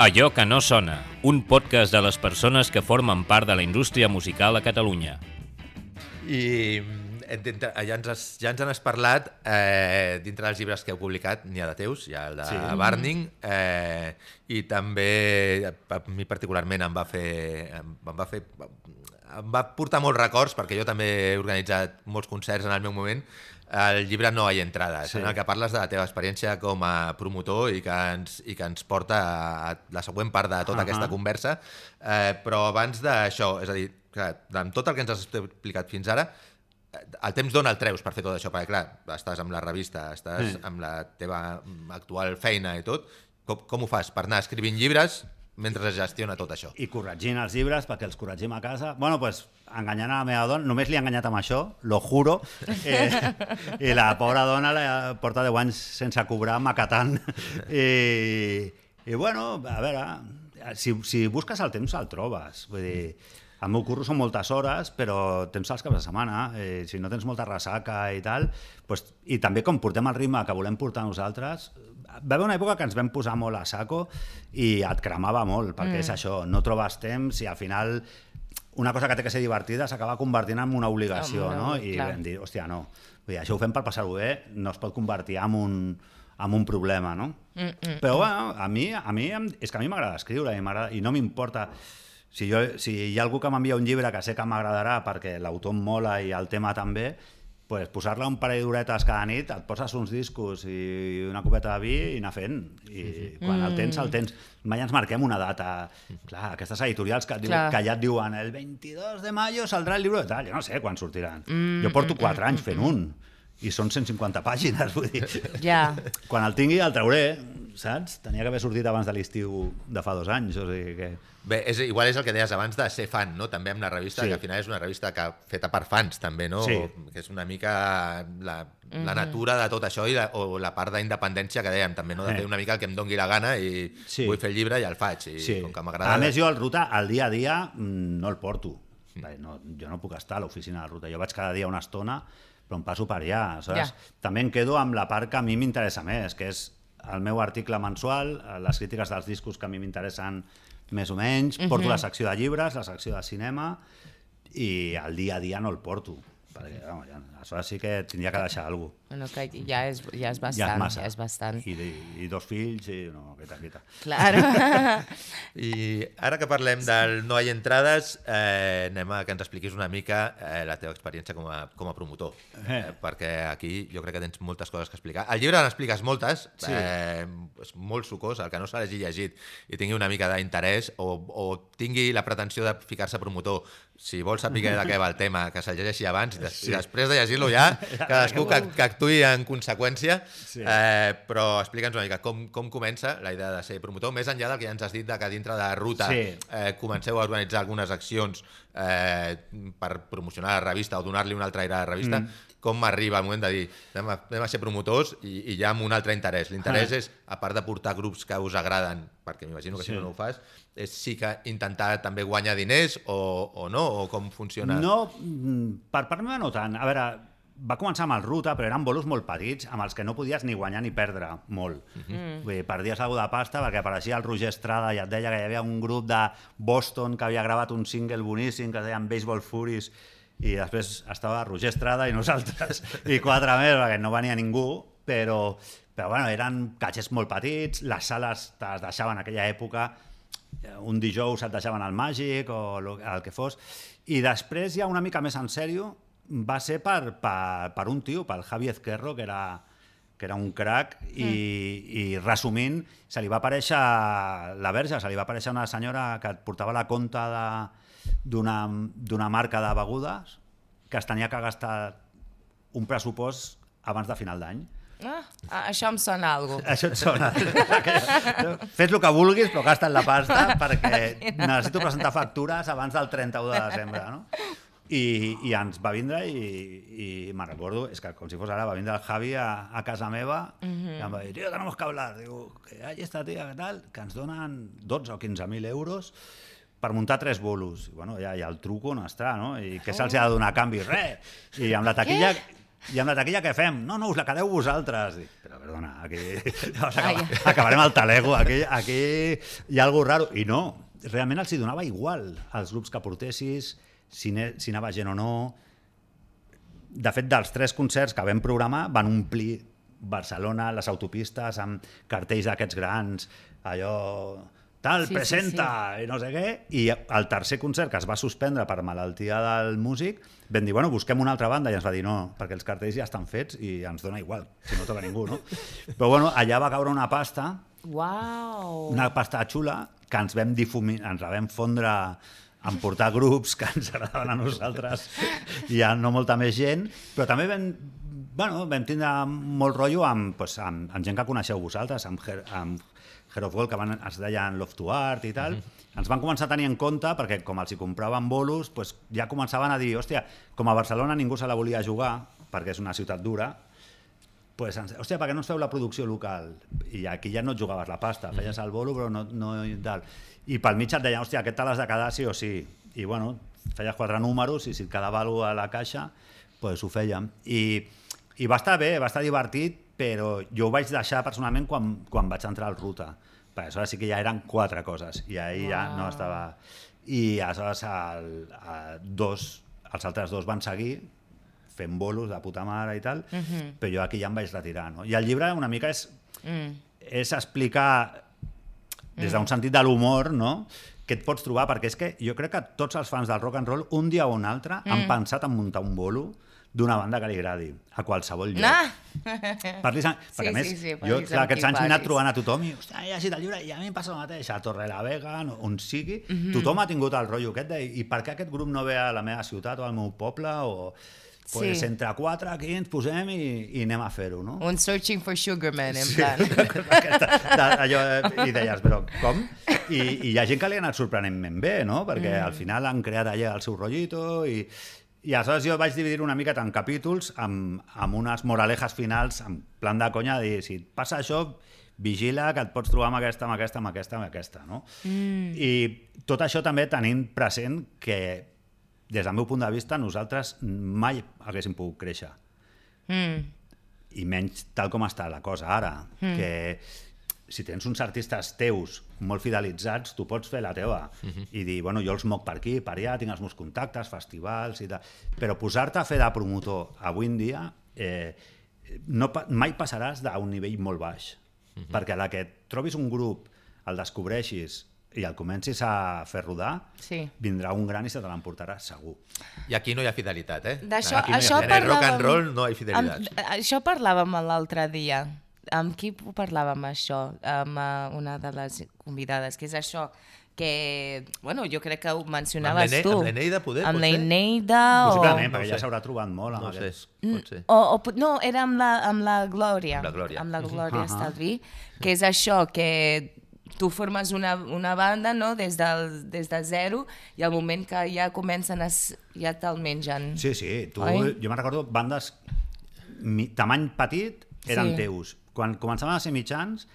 A: Allò que no sona, un podcast de les persones que formen part de la indústria musical a Catalunya.
C: I ja ens, ja ens n'has parlat, eh, dintre dels llibres que heu publicat, n'hi ha de teus, hi ha el de sí. Barning, eh, i també a mi particularment em va fer, em, em va fer em va portar molts records, perquè jo també he organitzat molts concerts en el meu moment, el llibre No hi entrades, sí. en el que parles de la teva experiència com a promotor i que ens, i que ens porta a la següent part de tota uh -huh. aquesta conversa. Eh, però abans d'això, és a dir, que, amb tot el que ens has explicat fins ara, el temps dona el treus per fer tot això, perquè clar, estàs amb la revista, estàs sí. amb la teva actual feina i tot, com, com ho fas? Per anar escrivint llibres mentre es gestiona tot això.
D: I corregint els llibres perquè els corregim a casa. Bueno, pues, enganyant a la meva dona, només li he enganyat amb això, lo juro, eh, i la pobra dona la porta 10 anys sense cobrar, macatant. I, i bueno, a veure, si, si busques el temps el trobes. Vull dir, el meu curro són moltes hores, però tens els caps de setmana. Eh, si no tens molta ressaca i tal, pues, i també com portem el ritme que volem portar nosaltres, va haver una època que ens vam posar molt a saco i et cremava molt, perquè mm. és això, no trobes temps i al final una cosa que té que ser divertida s'acaba convertint en una obligació, no? no? I clar. vam dir, hòstia, no, Vull dir, això ho fem per passar-ho bé, no es pot convertir en un, en un problema, no? Mm, mm, Però bueno, a mi, a mi és que a mi m'agrada escriure i, i no m'importa si, jo, si hi ha algú que m'envia un llibre que sé que m'agradarà perquè l'autor em mola i el tema també, pues, posar-la un parell d'horetes cada nit, et poses uns discos i una copeta de vi i anar fent. I quan el tens, el tens. Mai ens marquem una data. Clar, aquestes editorials que, diu, que ja et diuen el 22 de maio saldrà el llibre de tal. Jo no sé quan sortiran. Mm, jo porto 4 anys fent un i són 150 pàgines, vull dir.
B: Ja.
D: Quan el tingui el trauré, saps? Tenia que haver sortit abans de l'estiu de fa dos anys, o sigui que...
C: Bé, és, igual és el que deies abans de ser fan, no? també amb la revista, sí. que al final és una revista que feta per fans, també, no?
D: Sí.
C: Que és una mica la, la mm -hmm. natura de tot això i la, o la part d'independència que dèiem, també, no? de fer una mica el que em dongui la gana i sí. vull fer el llibre i el faig. I
D: sí.
C: com que m'agrada...
D: A més, jo el ruta, al dia a dia, mm, no el porto. Mm. No, jo no puc estar a l'oficina de ruta. Jo vaig cada dia una estona, però em passo per allà. Ja. També em quedo amb la part que a mi m'interessa més, que és el meu article mensual, les crítiques dels discos que a mi m'interessen més o menys, porto uh -huh. la secció de llibres, la secció de cinema, i al dia a dia no el porto, perquè no, ja, això sí que tindria que deixar alguna cosa.
B: Bueno, que ja és, ja és
D: ja
B: bastant,
D: és massa.
B: ja és bastant.
D: I, i, i dos fills, i no, quita, quita.
B: Claro.
C: I ara que parlem del No hay entrades, eh, anem a que ens expliquis una mica eh, la teva experiència com a, com a promotor. Eh, perquè aquí jo crec que tens moltes coses que explicar. Al llibre n'expliques moltes,
D: Sí.
C: eh, és molt sucós, el que no s'ha llegit llegit i tingui una mica d'interès o, o tingui la pretensió de ficar-se promotor, si vol saber de què va el tema, que se'l llegeixi abans i, des, i després de llegir-lo ja, cadascú que, que actuï en conseqüència,
D: Sí.
C: eh, però explica'ns una mica com, com comença la idea de ser promotor, més enllà del que ja ens has dit de que dintre de ruta
D: Sí.
C: eh, comenceu a organitzar algunes accions eh, per promocionar la revista o donar-li un altre aire a la revista, mm. com arriba el moment de dir anem a, anem a ser promotors i, i ja amb un altre interès. L'interès
D: Ah.
C: és, a part de portar grups que us agraden, perquè m'imagino que si
D: Sí.
C: no no ho fas, és sí que intentar també guanyar diners o, o no, o com funciona.
D: No, mm, per part meva no tant. A veure, va començar amb el Ruta, però eren bolos molt petits, amb els que no podies ni guanyar ni perdre molt. Mm. Vull dir, perdies alguna de pasta perquè apareixia el Roger Estrada i et deia que hi havia un grup de Boston que havia gravat un single boníssim que es deien Baseball Furies i després estava Roger Estrada i nosaltres i quatre més perquè no venia ningú, però, però bueno, eren catxers molt petits, les sales te les deixaven en aquella època un dijous et deixaven al Màgic o el que fos, i després ja una mica més en sèrio va ser per, per, per un tio, pel Javi Ezquerro, que era, que era un crac, i, i resumint, se li va aparèixer la verge, se li va aparèixer una senyora que et portava la compta de- d'una marca de begudes que es tenia que gastar un pressupost abans de final d'any.
B: Ah, ah, això em sona algo.
D: Això et sona. Fes el que vulguis, però gasta't la pasta perquè necessito presentar factures abans del 31 de desembre, no? I, i ens va vindre i, i me'n recordo, és que com si fos ara, va vindre el Javi a, a casa meva uh -huh. i em va dir, tio, tenemos que hablar. Diu, que hay esta tía, que tal, que ens donen 12 o 15.000 euros per muntar tres bolos. I, bueno, ja, ja el truco on està, no? I què se'ls ha de donar a canvi? Res! I amb la taquilla... I amb la taquilla què fem? No, no, us la quedeu vosaltres. Dic, però perdona, aquí llavors acaba, acabarem al talego, aquí, aquí hi ha alguna raro. I no, realment els hi donava igual als grups que portessis, si, ne, si anava gent o no. De fet, dels tres concerts que vam programar, van omplir Barcelona, les autopistes, amb cartells d'aquests grans, allò tal,
B: Sí, sí,
D: presenta, i no sé què, i el tercer concert que es va suspendre per malaltia del músic, vam dir, bueno, busquem una altra banda, i ens va dir, no, perquè els cartells ja estan fets i ens dona igual, si no toca ningú, no? Però bueno, allà va caure una pasta,
B: Uau!
D: una pasta xula, que ens vam difuminar, ens la vam fondre en portar grups que ens agradaven a nosaltres i a no molta més gent, però també vam, bueno, vam tindre molt rotllo amb, pues, amb, amb gent que coneixeu vosaltres, amb, Her amb Hero of Gold, que van, es deien Love to Art i tal, ens van començar a tenir en compte perquè com els hi compraven bolos, pues, ja començaven a dir, hòstia, com a Barcelona ningú se la volia jugar, perquè és una ciutat dura, pues, hòstia, per què no ens feu la producció local? I aquí ja no et jugaves la pasta, feies el bolo però no, no i tal. I pel mig et deien, hòstia, aquest te l'has de quedar sí o sí. I bueno, feies quatre números i si et quedava alguna a la caixa, pues ho fèiem. I, I va estar bé, va estar divertit, però jo ho vaig deixar personalment quan, quan vaig entrar al Ruta. Perquè aleshores sí que ja eren quatre coses i ahir ja no estava... I aleshores el, el, dos, els altres dos van seguir fent bolos de puta mare i tal, uh -huh. però jo aquí ja em vaig retirar. No? I el llibre una mica és,
B: Mm.
D: és explicar des d'un sentit de l'humor, no? què et pots trobar, perquè és que jo crec que tots els fans del rock and roll, un dia o un altre, mm. han pensat en muntar un bolo d'una banda que li agradi, a qualsevol lloc.
B: Ah!
D: Parlis.
B: Sí,
D: perquè a més,
B: sí, sí,
D: jo clar, aquests anys m'he anat trobant a tothom i, hòstia, he llegit el llibre i a mi em passa el mateix, a Torrelavega, no- on sigui, tothom ha tingut el rotllo aquest de, i per què aquest grup no ve a la meva ciutat o al meu poble o pues,
B: Sí.
D: entre quatre aquí ens posem i, i anem a fer-ho, no?
B: Un searching for sugar man, en
D: Sí,
B: plan.
D: allò, eh, I deies, però com? I, I hi ha gent que li ha anat sorprenentment bé, no? Perquè mm. al final han creat allà el seu rotllito i, i aleshores jo vaig dividir una mica en capítols amb, amb unes moralejas finals en plan de conya de dir, si et passa això, vigila que et pots trobar amb aquesta, amb aquesta, amb aquesta, amb aquesta, no? Mm. I tot això també tenint present que des del meu punt de vista nosaltres mai haguéssim pogut créixer
B: Mm.
D: i menys tal com està la cosa ara, mm. que si tens uns artistes teus molt fidelitzats, tu pots fer la teva mm -hmm. i dir, bueno, jo els moc per aquí, per allà, tinc els meus contactes, festivals i tal, però posar-te a fer de promotor avui en dia eh, no, mai passaràs d'un nivell molt baix. Uh -huh. Perquè a la que trobis un grup, el descobreixis i el comencis a fer rodar,
B: Sí.
D: vindrà un gran i se te l'emportarà segur.
C: I aquí no hi ha fidelitat, eh?
B: D'això
D: Aquí no hi ha
B: això
C: En el rock and
B: parlàvem-
C: roll no hi ha fidelitat.
B: Amb, això parlàvem l'altre dia. Amb qui ho parlàvem, això? Amb uh, una de les convidades, que és això, que, bueno, jo crec que ho mencionaves
C: l'Ene-
B: tu.
C: amb l'Eneida, poder,
B: Amb l'Eneida o...
D: Possiblement,
C: no
D: perquè
C: ho
D: ja
C: sé.
D: s'haurà trobat molt amb
C: No sé,
D: aquests...
C: pot ser.
B: O, o, no, era amb la, amb la Glòria.
C: La Glòria.
B: Amb la Glòria
D: Ahà.
B: Estalví, que és això, que tu formes una, una banda no? des, del, des de zero i al moment que ja comencen a... ja te'l mengen.
D: Sí, sí, tu,
B: Oi?
D: jo me'n recordo bandes mi, tamany petit eren
B: Sí.
D: teus. Quan començaven a ser mitjans,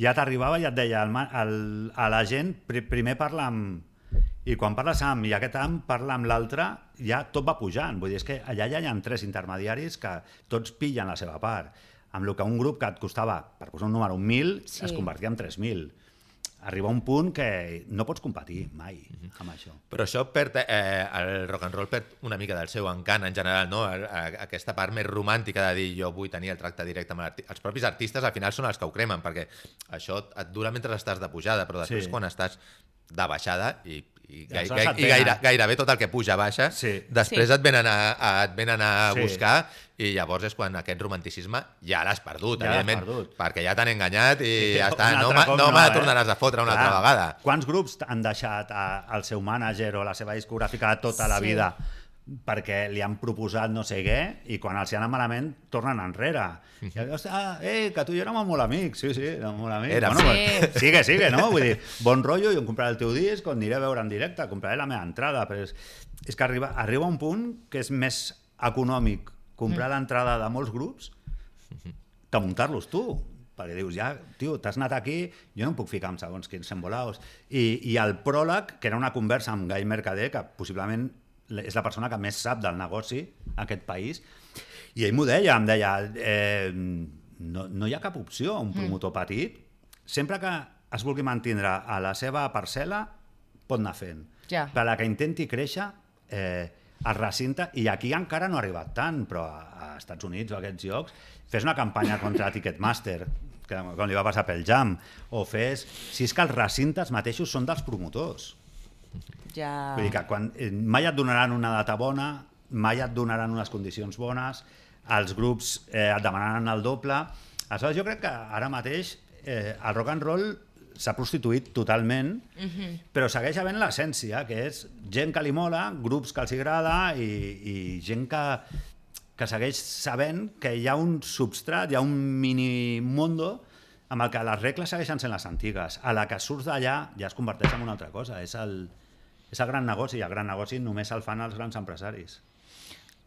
D: ja t'arribava i et deia el, el, a la gent, pri, primer parla amb... I quan parles amb i aquest amb parla amb l'altre, ja tot va pujant. Vull dir, és que allà ja hi ha tres intermediaris que tots pillen la seva part. Amb el que un grup que et costava, per posar un número, 1.000,
B: Sí.
D: es convertia en 3.000. Arriba un punt que no pots competir mai amb això.
C: Però això perd, eh, el rock and roll perd una mica del seu encant en general, no? A, a, aquesta part més romàntica de dir jo vull tenir el tracte directe amb l'artista. Els propis artistes al final són els que ho cremen, perquè això et dura mentre estàs de pujada, però després
D: Sí.
C: quan estàs de baixada i, i, gai,
D: Aleshores
C: gai,
D: et
C: i gaire, gairebé tot el que puja baixa,
D: Sí.
C: després
B: Sí.
C: et venen a, a, et venen a
D: Sí.
C: buscar i llavors és quan aquest romanticisme ja l'has perdut,
D: Ja
C: evidentment,
D: perdut.
C: perquè ja t'han enganyat i
D: Sí,
C: ja està, no, no
D: no,
C: me
D: eh?
C: tornaràs a fotre una
D: Clar,
C: altra vegada.
D: Quants grups han deixat a, al seu mànager o la seva discogràfica tota la
B: Sí.
D: vida perquè li han proposat no sé què i quan els hi ha anat malament tornen enrere. I llavors, ah, eh, que tu i jo érem molt amics. Sí, sí, érem molt amics.
C: Érem.
D: Bueno,
B: Sí.
D: pues, sigue, sigue, no? Vull dir, bon rotllo, jo em compraré el teu disc, o et aniré a veure en directe, compraré la meva entrada, però és, és que arriba, arriba un punt que és més econòmic comprar
B: Mm.
D: l'entrada de molts grups que muntar-los tu perquè dius, ja, tio, t'has anat aquí, jo no em puc ficar amb segons quins embolaos. I, I el pròleg, que era una conversa amb Gai Mercader, que possiblement és la persona que més sap del negoci a aquest país, i ell m'ho deia, em deia, eh, no, no hi ha cap opció a un promotor petit, sempre que es vulgui mantindre a la seva parcel·la, pot anar fent.
B: Ja.
D: Per la que intenti créixer, eh, es recinta, i aquí encara no ha arribat tant, però a, a Estats Units o a aquests llocs, fes una campanya contra Ticketmaster, que, com li va passar pel Jam, o fes... Si és que els recintes mateixos són dels promotors.
B: Ja...
D: Vull dir que quan, eh, mai et donaran una data bona, mai et donaran unes condicions bones, els grups eh, et demanaran el doble. Aleshores, jo crec que ara mateix eh, el rock and roll s'ha prostituït totalment, però segueix havent l'essència, que és gent que li mola, grups que els agrada i, i gent que, que segueix sabent que hi ha un substrat, hi ha un mini mundo amb el que les regles segueixen sent les antigues. A la que surts d'allà ja es converteix en una altra cosa. És el, és el gran negoci, i el gran negoci només el fan els grans empresaris.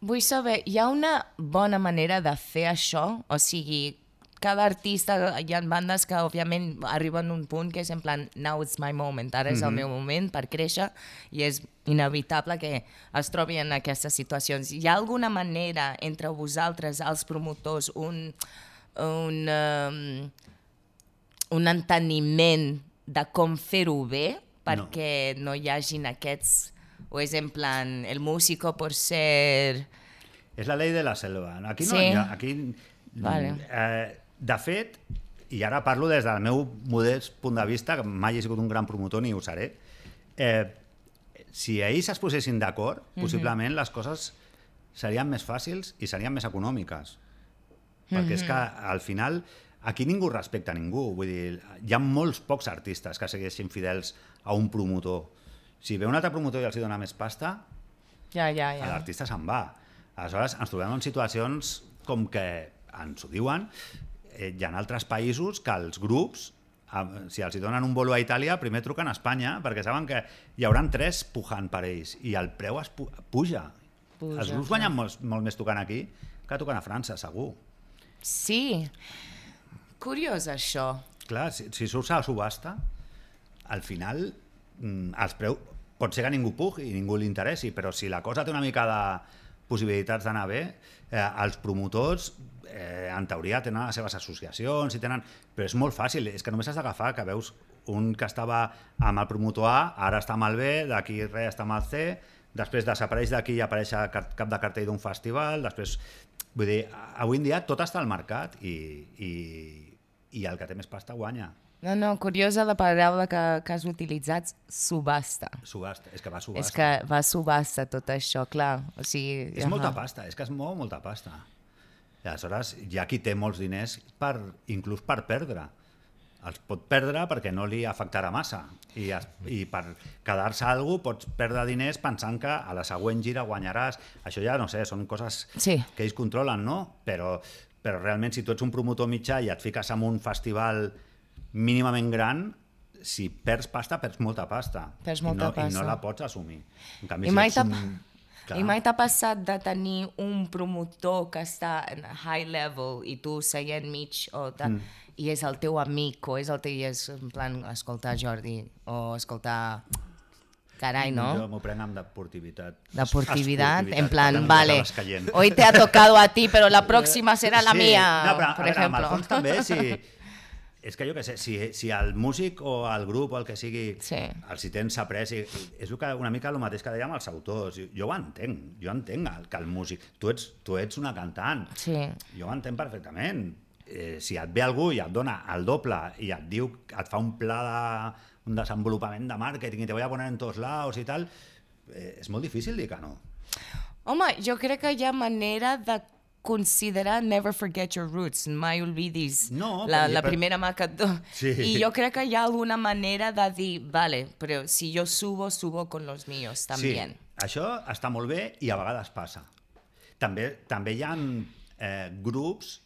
B: Vull saber, hi ha una bona manera de fer això? O sigui, cada artista, hi ha bandes que òbviament arriben a un punt que és en plan now it's my moment, ara és el meu moment per créixer i és inevitable que es trobi en aquestes situacions. Hi ha alguna manera entre vosaltres, els promotors, un, un, um, un enteniment de com fer-ho bé perquè no. no hi hagin aquests o és en plan, el músico por ser...
D: És la llei de la selva. Aquí no
B: Sí.
D: hi ha... Aquí,
B: Vale.
D: eh, de fet, i ara parlo des del meu modest punt de vista, que mai he sigut un gran promotor ni ho seré, eh, si ells es posessin d'acord, possiblement les coses serien més fàcils i serien més econòmiques. Perquè és que al final aquí ningú respecta ningú. Vull dir, hi ha molts pocs artistes que segueixin fidels a un promotor. Si ve un altre promotor i els hi dona més pasta,
B: Ja, ja,
D: ja. l'artista se'n va. Aleshores, ens trobem en situacions com que ens ho diuen, eh, hi ha altres països que els grups, si els hi donen un bolo a Itàlia, primer truquen a Espanya, perquè saben que hi hauran tres pujant per ells, i el preu es pu puja.
B: Puja,
D: Els grups guanyen molt, molt més tocant aquí que tocant a França, segur.
B: Sí. Curiós, això.
D: Clar, si, si surts a la subhasta, al final mm, els preus... Pot ser que ningú pugui i ningú li interessi, però si la cosa té una mica de possibilitats d'anar bé, eh, els promotors eh, en teoria tenen les seves associacions i tenen... però és molt fàcil, és que només has d'agafar que veus un que estava amb el promotor A, ara està amb el B, d'aquí res està amb el C, després desapareix d'aquí i apareix a cap de cartell d'un festival, després... Vull dir, avui en dia tot està al mercat i, i, i el que té més pasta guanya.
B: No, no, curiosa la paraula que, que has utilitzat, subhasta.
D: Subhasta, és que va subhasta.
B: És que va subhasta tot això, clar. O sigui,
D: És molta pasta, és que es mou molta pasta. I aleshores hi ha qui té molts diners per, inclús per perdre. Els pot perdre perquè no li afectarà massa. I, es, i per quedar-se a algú pots perdre diners pensant que a la següent gira guanyaràs. Això ja, no sé, són coses
B: Sí.
D: que ells controlen, no? Però, però realment si tu ets un promotor mitjà i et fiques en un festival mínimament gran, si perds pasta, perds molta pasta.
B: Perds
D: I
B: molta
D: no, I
B: pasta.
D: no la pots assumir. En canvi,
B: I
D: si
B: mai
D: ets
B: t'ha
D: un... Clar.
B: i mai t'ha passat de tenir un promotor que està en high level i tu seient mig o de, mm. i és el teu amic o és el teu, i és en plan escoltar Jordi o escoltar carai,
D: Jo
B: no?
D: m'ho prenc amb deportivitat.
B: Deportivitat, en plan, vale, hoy te ha tocado a ti, pero la próxima será la
D: Sí,
B: mía,
D: no, però, a
B: por
D: veure, amb el fons també, si, és que jo què sé, si, si el músic o el grup o el que sigui,
B: Sí.
D: els hi tens après, i, és el que, una mica el mateix que dèiem als autors. Jo, jo ho entenc, jo entenc el, que el músic... Tu ets, tu ets una cantant,
B: Sí.
D: jo ho entenc perfectament. Eh, si et ve algú i et dona el doble i et diu, et fa un pla de, un desenvolupament de màrqueting i te voy a poner en tots lados i tal, eh, és molt difícil dir que no.
B: Home, jo crec que hi ha manera de considerar never forget your roots, mai oblidis
D: No,
B: la, la
D: però-
B: primera do...
D: Sí.
B: I jo crec que hi ha alguna manera de dir, vale, però si jo subo, subo con los míos también.
D: Sí, això està molt bé i a vegades passa. També, també hi ha eh, grups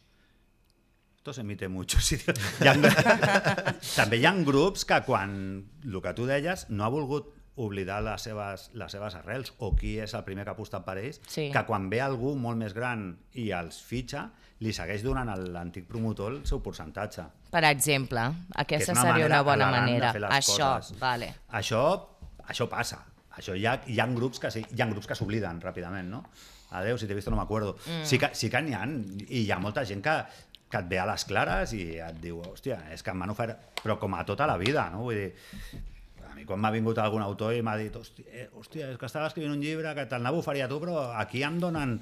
D: esto se emite mucho. Sí, hi ha, també hi ha grups que quan, el que tu deies, no ha volgut oblidar les seves, les seves arrels o qui és el primer que ha apostat per ells,
B: Sí.
D: que quan ve algú molt més gran i els fitxa, li segueix donant a l'antic promotor el seu percentatge.
B: Per exemple, aquesta
D: una
B: seria una bona manera. Això,
D: coses.
B: vale.
D: Això, això passa. Això hi ha, hi ha grups que sí, hi ha grups que s'obliden ràpidament, no? Adeu, si t'he vist no m'acuerdo. Mm. Sí que, sí que n'hi ha, i hi ha molta gent que, que et ve a les clares i et diu, hòstia, és que m'han ofert... Però com a tota la vida, no? Vull dir, mi quan m'ha vingut algun autor i m'ha dit, hòstia, eh, hòstia, és que estava escrivint un llibre que te'l anava a oferir a tu, però aquí em donen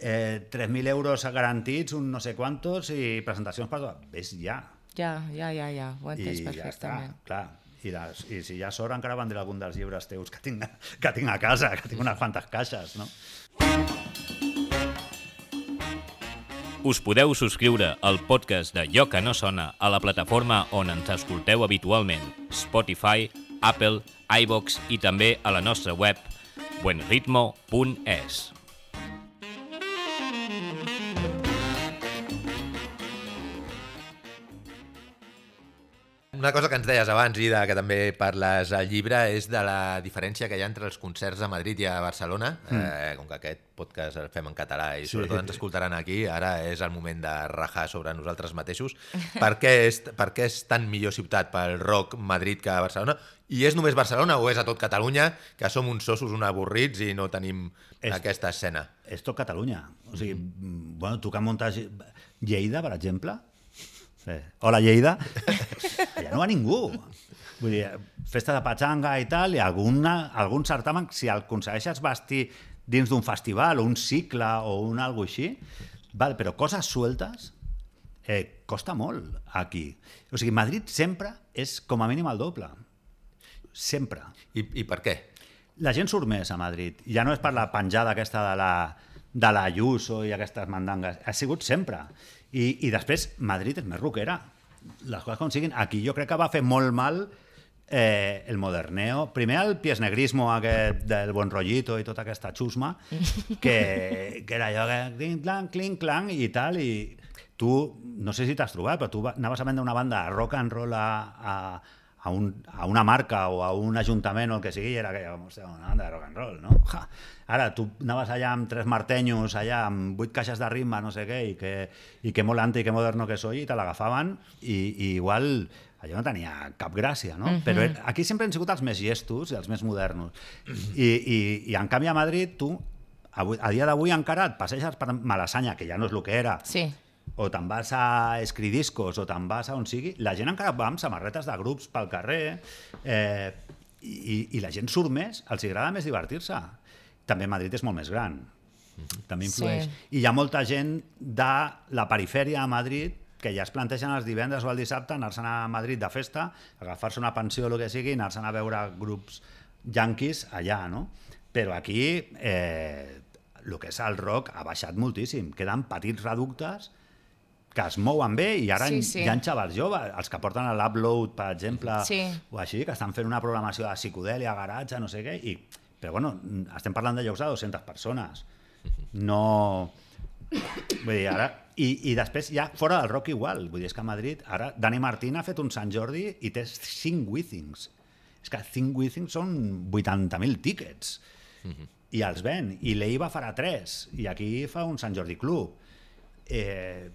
D: eh, 3.000 euros garantits, un no sé quantos, i presentacions per tot. Ves ja.
B: Ja, ja, ja, ja, ho he
D: I
B: entès
D: ja està,
B: perfectament.
D: clar. I, les, I si ha sort encara vendré algun dels llibres teus que tinc, que tinc a casa, que tinc unes quantes caixes, no?
A: Us podeu subscriure al podcast de Lloc que no sona a la plataforma on ens escolteu habitualment, Spotify, Apple, iVox i també a la nostra web buenritmo.es.
C: Una cosa que ens deies abans, Ida, que també parles al llibre, és de la diferència que hi ha entre els concerts a Madrid i a Barcelona. Mm. Eh, com que aquest podcast el fem en català i
D: Sí.
C: sobretot ens escoltaran aquí, ara és el moment de rajar sobre nosaltres mateixos. Per què és, per què és tan millor ciutat pel rock Madrid que Barcelona? I és només Barcelona o és a tot Catalunya, que som uns sossos, un avorrits i no tenim
D: És-
C: aquesta escena?
D: És tot Catalunya. O sigui, mm. bueno, tu que muntes Lleida, per exemple, eh, hola Lleida, allà no va ningú. Vull dir, festa de patxanga i tal, i alguna, algun certamen, si el aconsegueixes vestir dins d'un festival o un cicle o un algo així, val, però coses sueltes eh, costa molt aquí. O sigui, Madrid sempre és com a mínim el doble. Sempre.
C: I, I per què?
D: La gent surt més a Madrid. Ja no és per la penjada aquesta de la, de la Ayuso i aquestes mandangues. Ha sigut sempre. I, I després, Madrid és més rockera. Les coses com siguin. Aquí jo crec que va fer molt mal eh, el moderneo. Primer el piesnegrismo aquest del bon rollito i tota aquesta xusma, que, que era allò que clinc, clanc, clinc, clanc i tal, i tu, no sé si t'has trobat, però tu anaves a vendre una banda de rock and roll a, a, a, un, a una marca o a un ajuntament o el que sigui, era que, hòstia, una banda de rock and roll, no? Ja. Ara, tu anaves allà amb tres martenyos, allà amb vuit caixes de ritme, no sé què, i que, i que molt anti i que moderno que soy, i te l'agafaven, i, i igual allò no tenia cap gràcia, no? Però er- aquí sempre han sigut els més llestos i els més modernos. I, i, i en canvi a Madrid, tu, avui, a dia d'avui encara et passeges per Malassanya, que ja no és el que era,
B: Sí,
D: o te'n vas a Escridiscos, o te'n vas a on sigui, la gent encara va amb samarretes de grups pel carrer, eh, i, i la gent surt més, els agrada més divertir-se. També Madrid és molt més gran, també influeix.
B: Sí.
D: I hi ha molta gent de la perifèria a Madrid que ja es plantegen els divendres o el dissabte anar-se'n a Madrid de festa, agafar-se una pensió o el que sigui, anar-se'n a veure grups yanquis allà, no? Però aquí eh, el que és el rock ha baixat moltíssim. Queden petits reductes que es mouen bé i ara
B: Sí,
D: sí, hi ha xavals joves, els que porten l'Upload, per exemple,
B: Sí.
D: o així, que estan fent una programació de psicodèlia, garatge, no sé què, i, però bueno, estem parlant de llocs de 200 persones. No... Vull dir, ara... I, I després ja fora del rock igual. Vull dir, és que a Madrid ara Dani Martín ha fet un Sant Jordi i té 5 Withings. És que 5 Withings són 80.000 tíquets. I els ven. I l'Eiva farà 3. I aquí fa un Sant Jordi Club. Eh,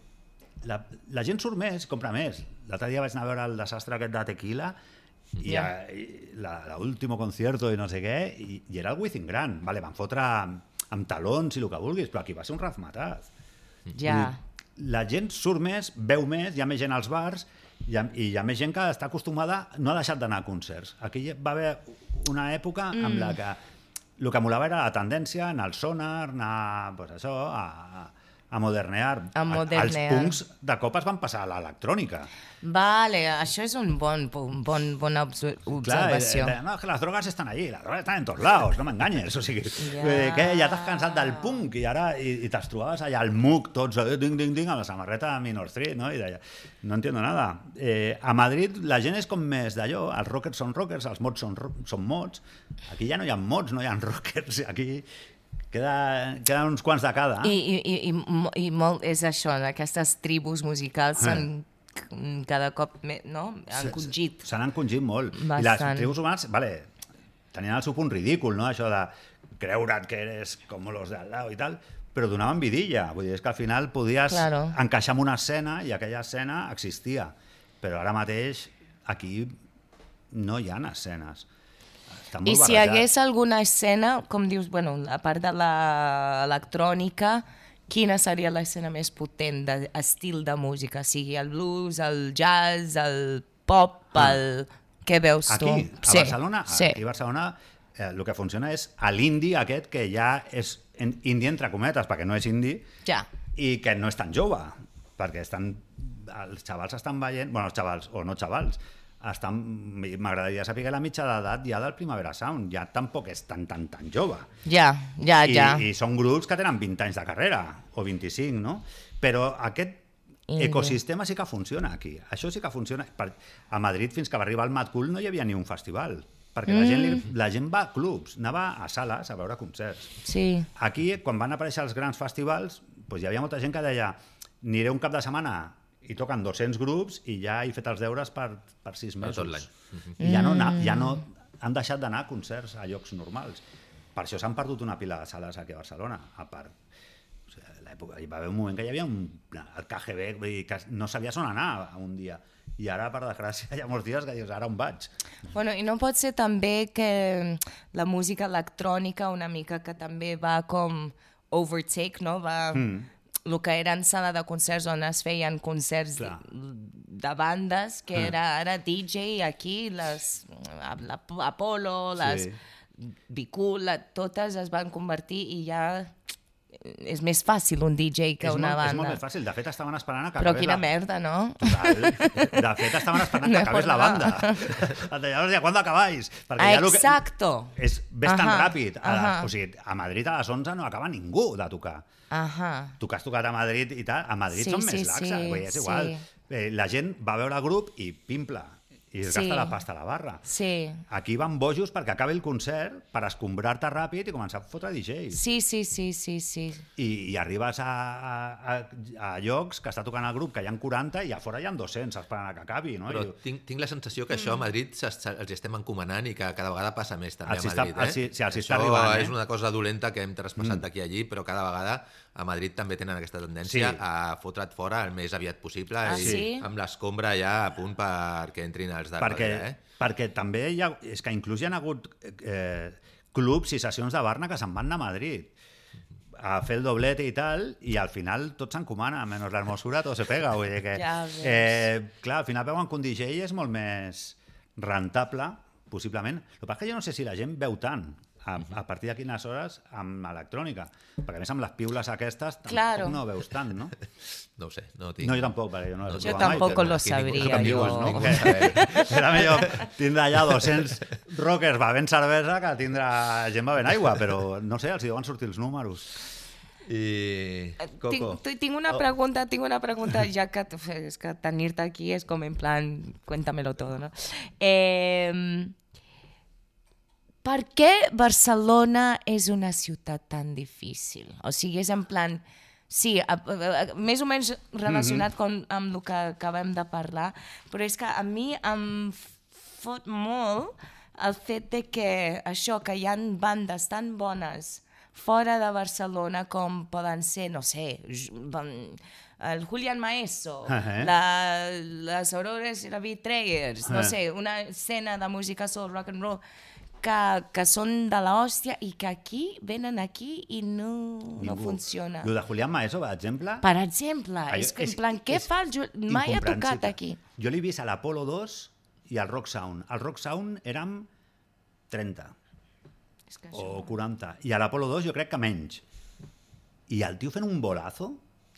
D: la, la gent surt més, compra més. L'altre dia vaig anar a veure el desastre aquest de Tequila i, yeah. último concierto i no sé què, i, i era el Withing gran. Vale, van fotre amb, amb talons i el que vulguis, però aquí va ser un razmataz.
B: Ja.
D: La gent surt més, veu més, hi ha més gent als bars i hi ha, i hi ha més gent que està acostumada, no ha deixat d'anar a concerts. Aquí va haver una època mm. amb la que el que molava era la tendència, anar al sonar, anar pues això, a, a modernear.
B: A modernear.
D: Els punks de cop es van passar a l'electrònica.
B: Vale, això és un bon, bon, bona obs- observació.
D: Clar, eh, no, que les drogues estan allí, les drogues estan en tots lados, no m'enganyes. O sigui,
B: Ja.
D: ja, que ja t'has cansat del punk i ara i, i te'ls trobaves allà al MUC, tots, eh, ding, ding, ding, amb la samarreta de Minor Street, no? I deia, no entiendo nada. Eh, a Madrid la gent és com més d'allò, els rockers són rockers, els mods són, són mods, aquí ja no hi ha mods, no hi ha rockers, aquí queda, queden uns quants de cada.
B: I, i, i, i, mo- i molt és això, aquestes tribus musicals
D: Eh.
B: són cada cop més, no? Encongit.
D: Se n'han congit molt. I les
B: Bastant.
D: tribus humanes, vale, tenien el seu punt ridícul, no? Això de creure't que eres com los de al lado i tal, però donaven vidilla. Vull dir, és que al final podies
B: Claro.
D: encaixar en una escena i aquella escena existia. Però ara mateix aquí no hi ha escenes. Està molt
B: I si hi hagués alguna escena, com dius, bueno, a part de l'electrònica, quina seria l'escena més potent d'estil de música? Sigui el blues, el jazz, el pop,
D: Ah.
B: el... Què veus tu?
D: Aquí, a
B: sí,
D: Barcelona,
B: sí.
D: aquí a Barcelona eh, el que funciona és l'indi aquest que ja és en, indi entre cometes, perquè no és indi,
B: Ja.
D: i que no és tan jove, perquè estan, els xavals estan veient, bueno, els xavals, o no xavals, m'agradaria saber la mitja d'edat ja del Primavera Sound, ja tampoc és tan, tan, tan jove.
B: Ja, ja,
D: I,
B: ja.
D: I són grups que tenen 20 anys de carrera, o 25, no? Però aquest ecosistema sí que funciona aquí. Això sí que funciona. Per, a Madrid, fins que va arribar el Mad Cool, no hi havia ni un festival. Perquè la, gent,
B: Mm.
D: li- la gent va a clubs, anava a sales a veure concerts.
B: Sí.
D: Aquí, quan van aparèixer els grans festivals, doncs hi havia molta gent que deia aniré un cap de setmana i toquen 200 grups i ja he fet els deures per, per sis
C: Per
D: mesos.
C: tot l'any.
D: I ja no, ana- ja no han deixat d'anar a concerts a llocs normals. Per això s'han perdut una pila de sales aquí a Barcelona, a part. O sigui, a l'època, hi va haver un moment que hi havia un, el KGB, vull dir, que no sabies on anar un dia. I ara, per desgràcia, hi ha molts dies que dius, ara on vaig?
B: Bueno, i no pot ser també que la música electrònica una mica que també va com overtake, no? Va... Mm. El que eren sala de concerts on es feien concerts de,
D: Clar.
B: de bandes, que era ara DJ aquí, les la, Apollo, les
D: Sí.
B: Bicul, la, totes es van convertir i ja és més fàcil un DJ que
D: és,
B: una
D: molt, és
B: banda.
D: molt més fàcil. De fet, estaven esperant que
B: Però quina
D: la...
B: merda, no?
D: Total. De fet, estaven esperant que acabés la banda. Et "Hòstia, ¿cuándo acabáis? Perquè
B: Ah,
D: ja que-
B: exacto.
D: És, ves tan ràpid. A, o sigui, a Madrid a les 11 no acaba ningú de tocar.
B: Ahà.
D: Tu que has tocat a Madrid i tal, a Madrid
B: Sí,
D: són
B: sí,
D: més laxes,
B: sí,
D: és
B: sí.
D: igual. Eh, la gent va veure el grup i pimpla, i es
B: Sí.
D: gasta la pasta a la barra.
B: Sí.
D: Aquí van bojos perquè acabi el concert per escombrar-te ràpid i començar a fotre DJs.
B: Sí, sí, sí, sí, sí.
D: I, i arribes a, a, a, a llocs que està tocant el grup que hi ha 40 i a fora hi ha 200 esperant a que acabi. No?
C: Però
D: I,
C: tinc, tinc la sensació que això a Madrid s'està- els estem encomanant i que cada vegada passa més també
D: Els
C: a
D: està-
C: Madrid. Eh?
D: els hi- sí, els hi està
C: això
D: arribant, eh?
C: és una cosa dolenta que hem traspassat mm. d'aquí a allí, però cada vegada a Madrid també tenen aquesta tendència
D: Sí.
C: a fotre't fora el més aviat possible
B: Ah,
C: i
B: sí?
C: amb l'escombra ja a punt perquè entrin els de
D: perquè,
C: darrere. Eh?
D: perquè també hi ha, és que inclús hi ha hagut eh, clubs i sessions de Barna que se'n van a Madrid a fer el doblete i tal, i al final tot s'encomana, menys l'hermosura, tot se pega. Vull dir que,
B: Ja
D: eh, clar, al final veuen que un DJ és molt més rentable possiblement. El que passa és que jo no sé si la gent veu tant a, a partir de quines hores amb electrònica. Perquè a més amb les piules aquestes tampoc
B: Claro.
D: no veus tant, no?
C: No ho sé, no ho tinc.
D: No, jo tampoc, perquè jo no
C: Jo
D: provat
B: tampoco
D: però
B: lo
D: ningú- que em
B: yo.
D: dius, no? Que era millor tindre allà 200 rockers bevent cervesa que tindre gent bevent aigua, però no sé, els hi deuen sortir els números.
C: I... Coco.
B: Tinc, tinc una
C: Oh.
B: pregunta, tinc una pregunta, ja que, és que tenir-te aquí és com en plan, cuéntamelo todo, no? Eh, per què Barcelona és una ciutat tan difícil? O sigui, és en plan... Sí, a, a, a, més o menys relacionat com, amb el que acabem de parlar, però és que a mi em fot molt el fet de que això, que hi han bandes tan bones fora de Barcelona com poden ser, no sé, el Julián Maeso,
D: Ahà.
B: la, les Aurores i la Betrayers, no
D: Ah.
B: sé, una escena de música soul, rock and roll, que, que són de l'hòstia i que aquí venen aquí i no, no funciona.
D: El de Julián Maeso, per exemple...
B: Per exemple,
D: allò
B: és que en plan, què
D: és
B: fa el Ju... Mai ha tocat aquí.
D: Jo l'he vist a l'Apolo 2 i al Rock Sound. Al Rock Sound érem 30
B: És que
D: o 40. I a l'Apolo 2 jo crec que menys. I el tio fent un bolazo...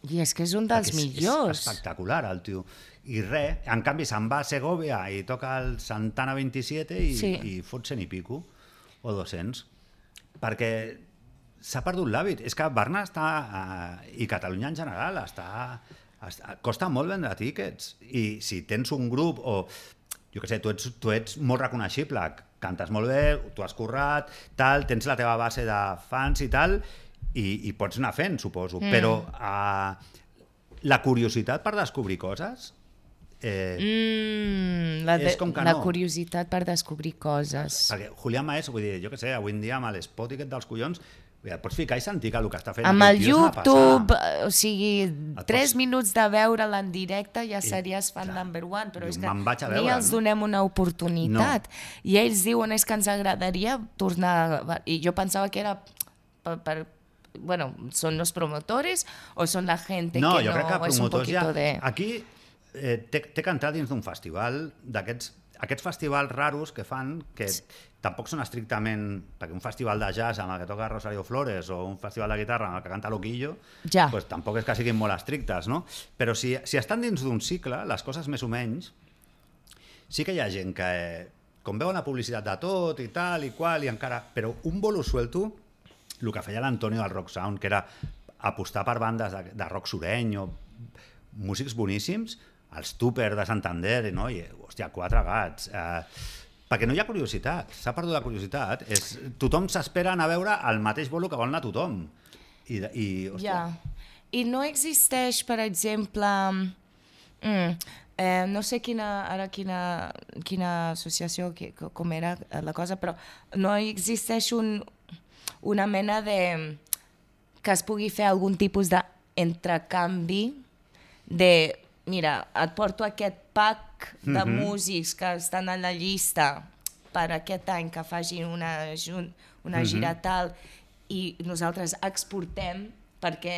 B: I és que és un dels
D: és,
B: millors.
D: És espectacular, el tio. I res, en canvi se'n va a Segovia i toca el Santana 27 i,
B: Sí.
D: i fot 100 i pico, o 200. Perquè s'ha perdut l'hàbit. És que Barna està, eh, i Catalunya en general, està, està, costa molt vendre tíquets. I si tens un grup o jo què sé, tu ets, tu ets molt reconeixible, cantes molt bé, tu has currat, tal, tens la teva base de fans i tal, i, i pots anar fent, suposo. Mm. Però uh, la curiositat per descobrir coses... Eh,
B: Mm, la, de,
D: És com que
B: la
D: no.
B: curiositat per descobrir coses.
D: Perquè Julián Maes, vull dir, jo què sé, avui en dia amb l'espot aquest dels collons, et pots ficar i sentir que el que està fent
B: Amb el YouTube, o sigui,
D: pots-
B: 3 minuts de veure'l en directe ja series fan
D: clar,
B: number one, però
D: jo
B: és que
D: vaig a
B: ni
D: veure,
B: els
D: no?
B: donem una oportunitat. I ells diuen és que ens agradaria tornar... a- I jo pensava que era per, per bueno, ¿son los promotores o son la gente
D: no,
B: que
D: jo
B: no
D: crec que promotors ja...
B: de...
D: Aquí eh, té, té que entrar dins d'un festival d'aquests aquests festivals raros que fan, que tampoc són estrictament... Perquè un festival de jazz amb el que toca Rosario Flores o un festival de guitarra amb el que canta Loquillo,
B: Ja.
D: pues, tampoc és que siguin molt estrictes, no? Però si, si estan dins d'un cicle, les coses més o menys, sí que hi ha gent que, eh, com veuen la publicitat de tot i tal i qual, i encara... Però un bolo suelto, el que feia l'Antonio del Rock Sound, que era apostar per bandes de, de rock sureny o músics boníssims, els Tupper de Santander, no? I, hòstia, quatre gats. Eh, perquè no hi ha curiositat, s'ha perdut la curiositat. És, tothom s'espera anar a veure el mateix bolo que vol anar tothom. I, i hòstia,
B: Ja. I no existeix, per exemple, mm, eh, no sé quina, ara quina, quina associació, co- com era la cosa, però no existeix un, una mena de... que es pugui fer algun tipus d'entrecanvi de, mira, et porto aquest pack de músics que estan a la llista per aquest any que facin una, una gira tal i nosaltres exportem perquè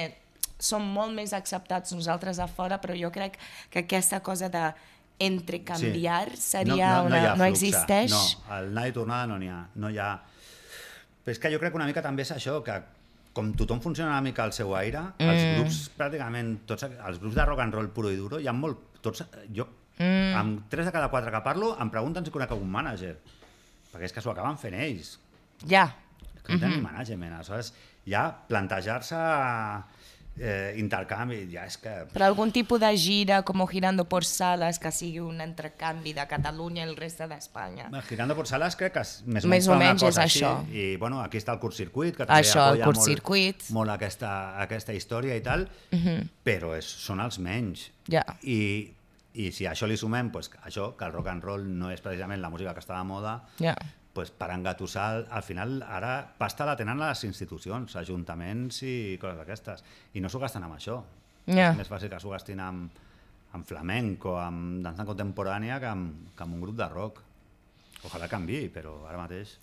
B: som molt més acceptats nosaltres a fora, però jo crec que aquesta cosa de entrecanviar seria
D: no, no, no,
B: una... no existeix?
D: No, el anar i tornada no n'hi ha. No hi ha... Però és que jo crec que una mica també és això, que com tothom funciona una mica al seu aire, mm. els grups pràcticament, tots els grups de rock and roll puro i duro, hi ha molt... Tots, jo, mm. amb tres de cada quatre que parlo, em pregunten si conec algun mànager. Perquè és que s'ho acaben fent ells.
B: Ja.
D: Que no tenen ni management. Aleshores, ja plantejar-se eh, intercanvi, ja és que...
B: Però algun tipus de gira, com Girando por Salas, que sigui un entrecanvi de Catalunya i el reste d'Espanya.
D: Girando por Salas crec que és més
B: Més o menys és
D: així.
B: això.
D: I bueno, aquí està el curtcircuit, que també
B: Això, el curtcircuit.
D: molt, molt aquesta, aquesta història i tal, uh -huh. però és, són els menys.
B: Ja.
D: I, I si a això li sumem pues, això, que el rock and roll no és precisament la música que està de moda,
B: Ja.
D: Pues, per engatussar, al final ara pasta la tenen les institucions, ajuntaments i coses d'aquestes, i no s'ho gasten amb això.
B: Ja.
D: És més fàcil que s'ho gastin amb, amb flamenco, amb dansa contemporània que amb, que amb un grup de rock. Ojalà canvi, però ara mateix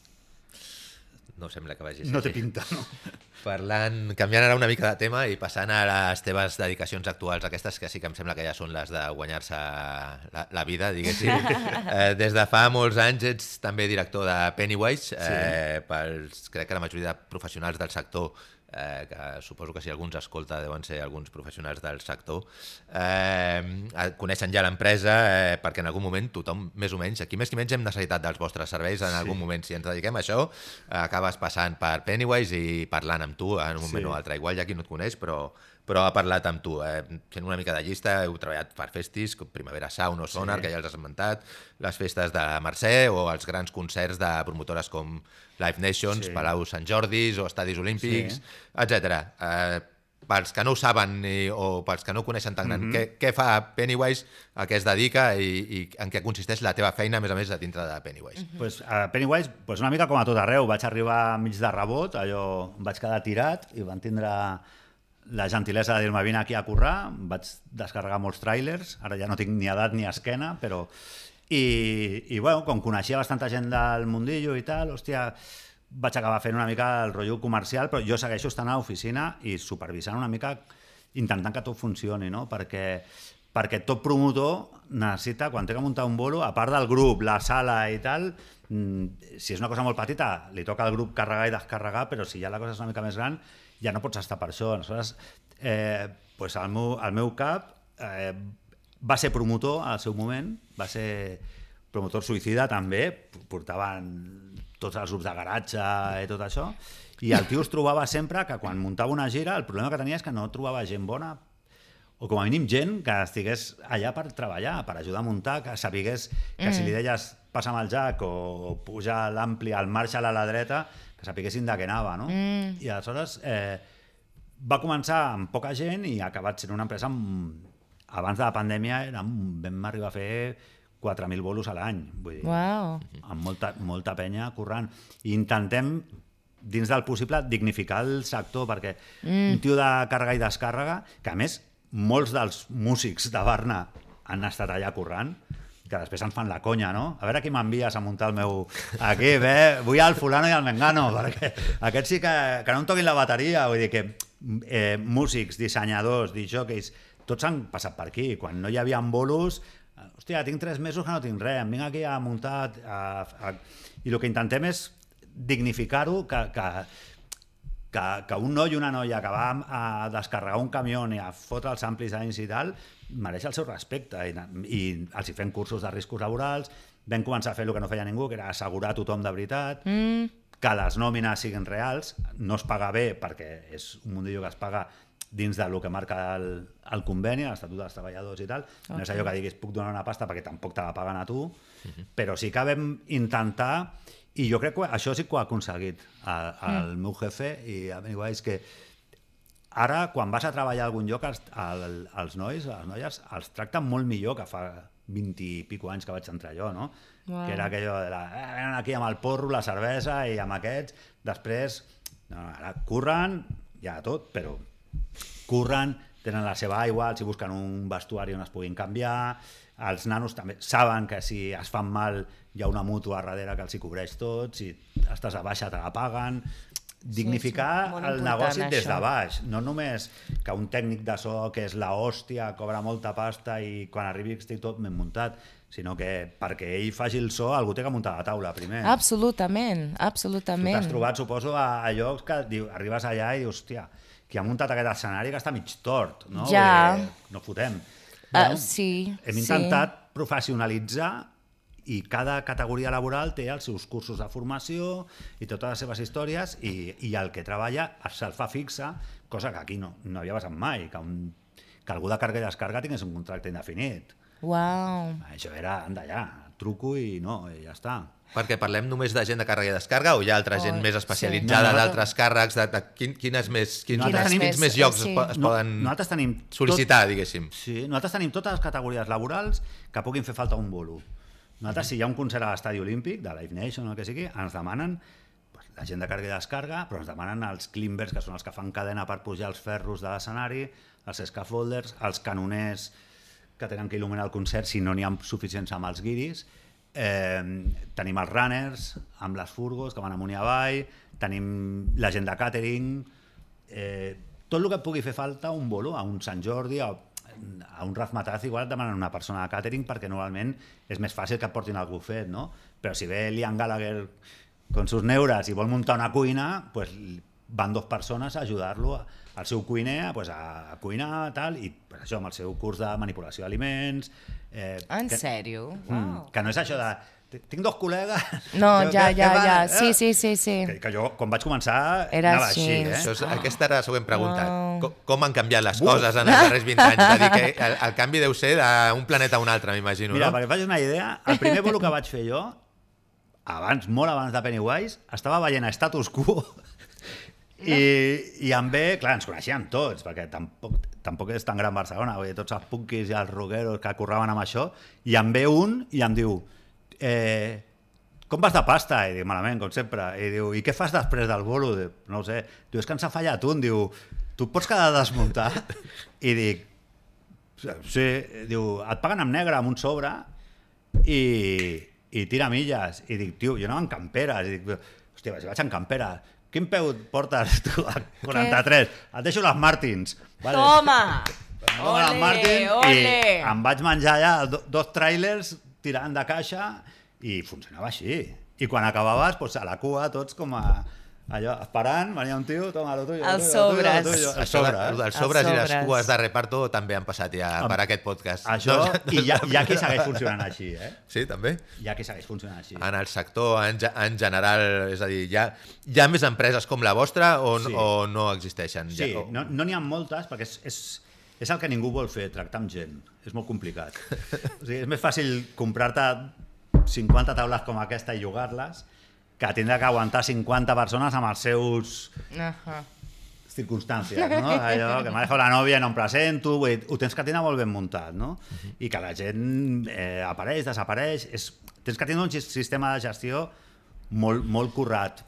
C: no sembla que vagi a ser
D: No té pinta, no?
C: Parlant, canviant ara una mica de tema i passant a les teves dedicacions actuals, aquestes que sí que em sembla que ja són les de guanyar-se la, la vida, diguéssim. Eh, des de fa molts anys ets també director de Pennywise, eh, pels, crec que la majoria de professionals del sector eh, que suposo que si algú ens escolta deuen ser alguns professionals del sector, eh, coneixen ja l'empresa eh, perquè en algun moment tothom, més o menys, aquí més que menys hem necessitat dels vostres serveis en algun moment. Si ens dediquem a això, eh, acabes passant per Pennywise i parlant amb tu en un moment
D: Sí.
C: o altre. Igual ha qui no et coneix, però, però ha parlat amb tu. Eh, fent una mica de llista, heu treballat per festis, com Primavera Sound o Sonar,
D: Sí.
C: que ja els has esmentat, les festes de Mercè o els grans concerts de promotores com Live Nations,
D: Sí.
C: Palau Sant Jordis o Estadis Olímpics,
D: Sí.
C: etc. Eh, pels que no ho saben i, o pels que no ho coneixen tan gran, què, què fa Pennywise, a què es dedica i, i en què consisteix la teva feina, a més a més, a dintre de Pennywise?
D: pues, a Pennywise, pues una mica com a tot arreu. Vaig arribar mig de rebot, allò, em vaig quedar tirat i van tindre la gentilesa de dir-me vine aquí a currar, vaig descarregar molts trailers, ara ja no tinc ni edat ni esquena, però... I, i bueno, com coneixia bastanta gent del mundillo i tal, hòstia, vaig acabar fent una mica el rotllo comercial, però jo segueixo estant a l'oficina i supervisant una mica, intentant que tot funcioni, no? Perquè, perquè tot promotor necessita, quan té que muntar un bolo, a part del grup, la sala i tal, mm, si és una cosa molt petita, li toca al grup carregar i descarregar, però si ja la cosa és una mica més gran, ja no pots estar per això. Aleshores, eh, pues el, meu, el meu cap eh, va ser promotor al seu moment, va ser promotor suïcida també, portaven tots els grups de garatge i tot això, i el tio es trobava sempre que quan muntava una gira, el problema que tenia és que no trobava gent bona o com a mínim gent que estigués allà per treballar, per ajudar a muntar, que sapigués que mm. si li deies passa'm el jack o puja l'ampli al Marshall a la dreta, que sapiguessin de què anava, no? Mm. I aleshores eh, va començar amb poca gent i ha acabat sent una empresa amb... abans de la pandèmia érem, vam arribar a fer 4.000 bolos a l'any, vull dir,
B: Uau.
D: amb molta, molta penya currant. I intentem, dins del possible, dignificar el sector, perquè mm. un tio de càrrega i descàrrega, que a més, molts dels músics de Barna han estat allà currant, que després ens fan la conya, no? A veure qui m'envies a muntar el meu equip, eh? Vull el fulano i el mengano, perquè aquests sí que, que no em toquin la bateria, vull dir que eh, músics, dissenyadors, disjockeys, tots han passat per aquí. Quan no hi havia bolos, hòstia, tinc tres mesos que no tinc res, em vinc aquí a muntar... A, a... I el que intentem és dignificar-ho, que, que, que, que un noi i una noia que va a descarregar un camió i a fotre els amplis anys i tal, mereix el seu respecte i, i els hi fem cursos de riscos laborals, vam començar a fer el que no feia ningú, que era assegurar tothom de veritat, mm. que les nòmines siguin reals, no es paga bé perquè és un mundillo que es paga dins del que marca el, el conveni, l'Estatut dels Treballadors i tal. Okay. No és allò que diguis puc donar una pasta perquè tampoc te la paguen a tu, uh -huh. però sí que vam intentar, i jo crec que això sí que ho ha aconseguit el, el mm. meu jefe i a mi és que ara, quan vas a treballar a algun lloc, els, el, els nois, les noies, els tracten molt millor que fa 20 i pico anys que vaig entrar jo, no?
B: Uau.
D: Que era aquello de la... Eh, venen aquí amb el porro, la cervesa i amb aquests, després... No, ara curren, ja tot, però curren, tenen la seva aigua, hi busquen un vestuari on es puguin canviar, els nanos també saben que si es fan mal hi ha una mútua darrere que els hi cobreix tot, si estàs a baixa te la paguen, dignificar
B: sí,
D: el negoci des
B: això.
D: de baix, no només que un tècnic de so que és la hòstia, cobra molta pasta i quan arribi estic tot ben muntat, sinó que perquè ell faci el so algú té que muntar la taula primer.
B: Absolutament,
D: Tu t'has
B: absolutament.
D: trobat, suposo, a, a llocs que diu, arribes allà i dius, hòstia, qui ha muntat aquest escenari que està mig tort, no?
B: Ja.
D: Dir, no fotem.
B: Uh, sí,
D: Hem
B: sí.
D: intentat professionalitzar i cada categoria laboral té els seus cursos de formació i totes les seves històries i, i el que treballa se'l fa fixa, cosa que aquí no, no havia passat mai, que, un, que algú de carga i descarga tingués un contracte indefinit.
B: Uau.
D: Això era, anda ja, truco i no, i ja està.
C: Perquè parlem només de gent de càrrega i descarga o hi ha altra gent
B: Oh,
C: més
B: sí.
C: especialitzada
D: No, no,
C: d'altres càrrecs? De, de, quin, quines més, quins, quins,
D: tenim-
C: quins més llocs
B: sí.
C: es, po es
D: No,
C: poden
D: nosaltres tenim tot-
C: sol·licitar, diguéssim?
D: Sí, nosaltres tenim totes les categories laborals que puguin fer falta un bolo. Nosaltres, si hi ha un concert a l'estadi olímpic, de Live Nation o el que sigui, ens demanen pues, la gent de càrrega i descarga, però ens demanen els climbers, que són els que fan cadena per pujar els ferros de l'escenari, els scaffolders, els canoners que tenen que il·luminar el concert si no n'hi ha suficients amb els guiris, eh, tenim els runners, amb les furgos que van amunt i avall, tenim la gent de catering, eh, tot el que pugui fer falta un bolo, a un Sant Jordi, a, a un Razmataz igual et demanen una persona de catering perquè normalment és més fàcil que et portin algú fet, no? Però si ve Liam Gallagher con sus neuras i vol muntar una cuina, pues van dos persones a ajudar-lo al seu cuiner pues, a, a cuinar tal, i pues, això amb el seu curs de manipulació d'aliments eh,
B: En
D: que,
B: sèrio?
D: mm,
B: Wow.
D: que no és això de "Ti- tinc dos col·legues
B: No,
D: que-
B: ja,
D: que-
B: ja,
D: que
B: ja.
D: eh?"
B: Sí, sí, sí, sí.
D: que, que jo quan vaig començar
B: Era
D: anava
B: així.
D: així, eh?
C: Això és, aquesta era la següent pregunta.
B: Wow.
C: Com, com han canviat les coses en els darrers 20 anys? És a dir, que el, el canvi deu ser d'un planeta a un altre, m'imagino,
D: Mira,
C: no?
D: perquè facis una idea, el primer bolo que vaig fer jo, abans, molt abans de Pennywise, estava veient a Status Quo i, i em ve, clar, ens coneixíem tots, perquè tampoc, tampoc és tan gran Barcelona, vull dir, tots els punkis i els rockeros que curraven amb això, i em ve un i em diu eh, com vas de pasta? I dic, malament, com sempre. I diu, i què fas després del bolo? Dic, no ho sé. Diu, és que ens ha fallat un. Diu, tu pots quedar desmuntat? I dic, sí. Diu, et paguen amb negre, amb un sobre, i, i tira milles. I dic, tio, jo anava en camperes. I dic, hòstia, si vaig en camperes, quin peu et portes tu a 43? Et deixo les Martins.
B: Toma!
D: Amb les
B: Ole,
D: Martins,
B: ole!
D: I em vaig menjar ja do, dos trailers tirant de caixa i funcionava així. I quan acabaves, doncs, a la cua, tots com a allò, esperant, venia un tio, toma, lo tuyo,
B: Els
D: tuyo, lo tuyo,
B: sobres.
D: lo tuyo, el
C: Això,
D: sobre,
C: de-
D: eh?
C: sobres i les
B: sobres.
C: cues de reparto també han passat ja per aquest podcast.
D: Això,
C: No?
D: i hi ha qui segueix funcionant així, eh?
C: Sí, també?
D: Ha qui segueix funcionant així.
C: En el sector en, en general, és a dir, hi ha, hi ha més empreses com la vostra o,
D: Sí.
C: o no existeixen?
D: Sí,
C: ja, o...
D: no n'hi no ha moltes perquè és, és, és el que ningú vol fer, tractar amb gent. És molt complicat. O sigui, és més fàcil comprar-te 50 taules com aquesta i jugar-les que tindre que aguantar 50 persones amb els seus
B: Ahà.
D: circumstàncies, no? Allò que m'ha deixat la nòvia i no em presento, vull dir, ho tens que tenir molt ben muntat, no? I que la gent eh, apareix, desapareix, és, tens que tenir un sis- sistema de gestió molt, molt currat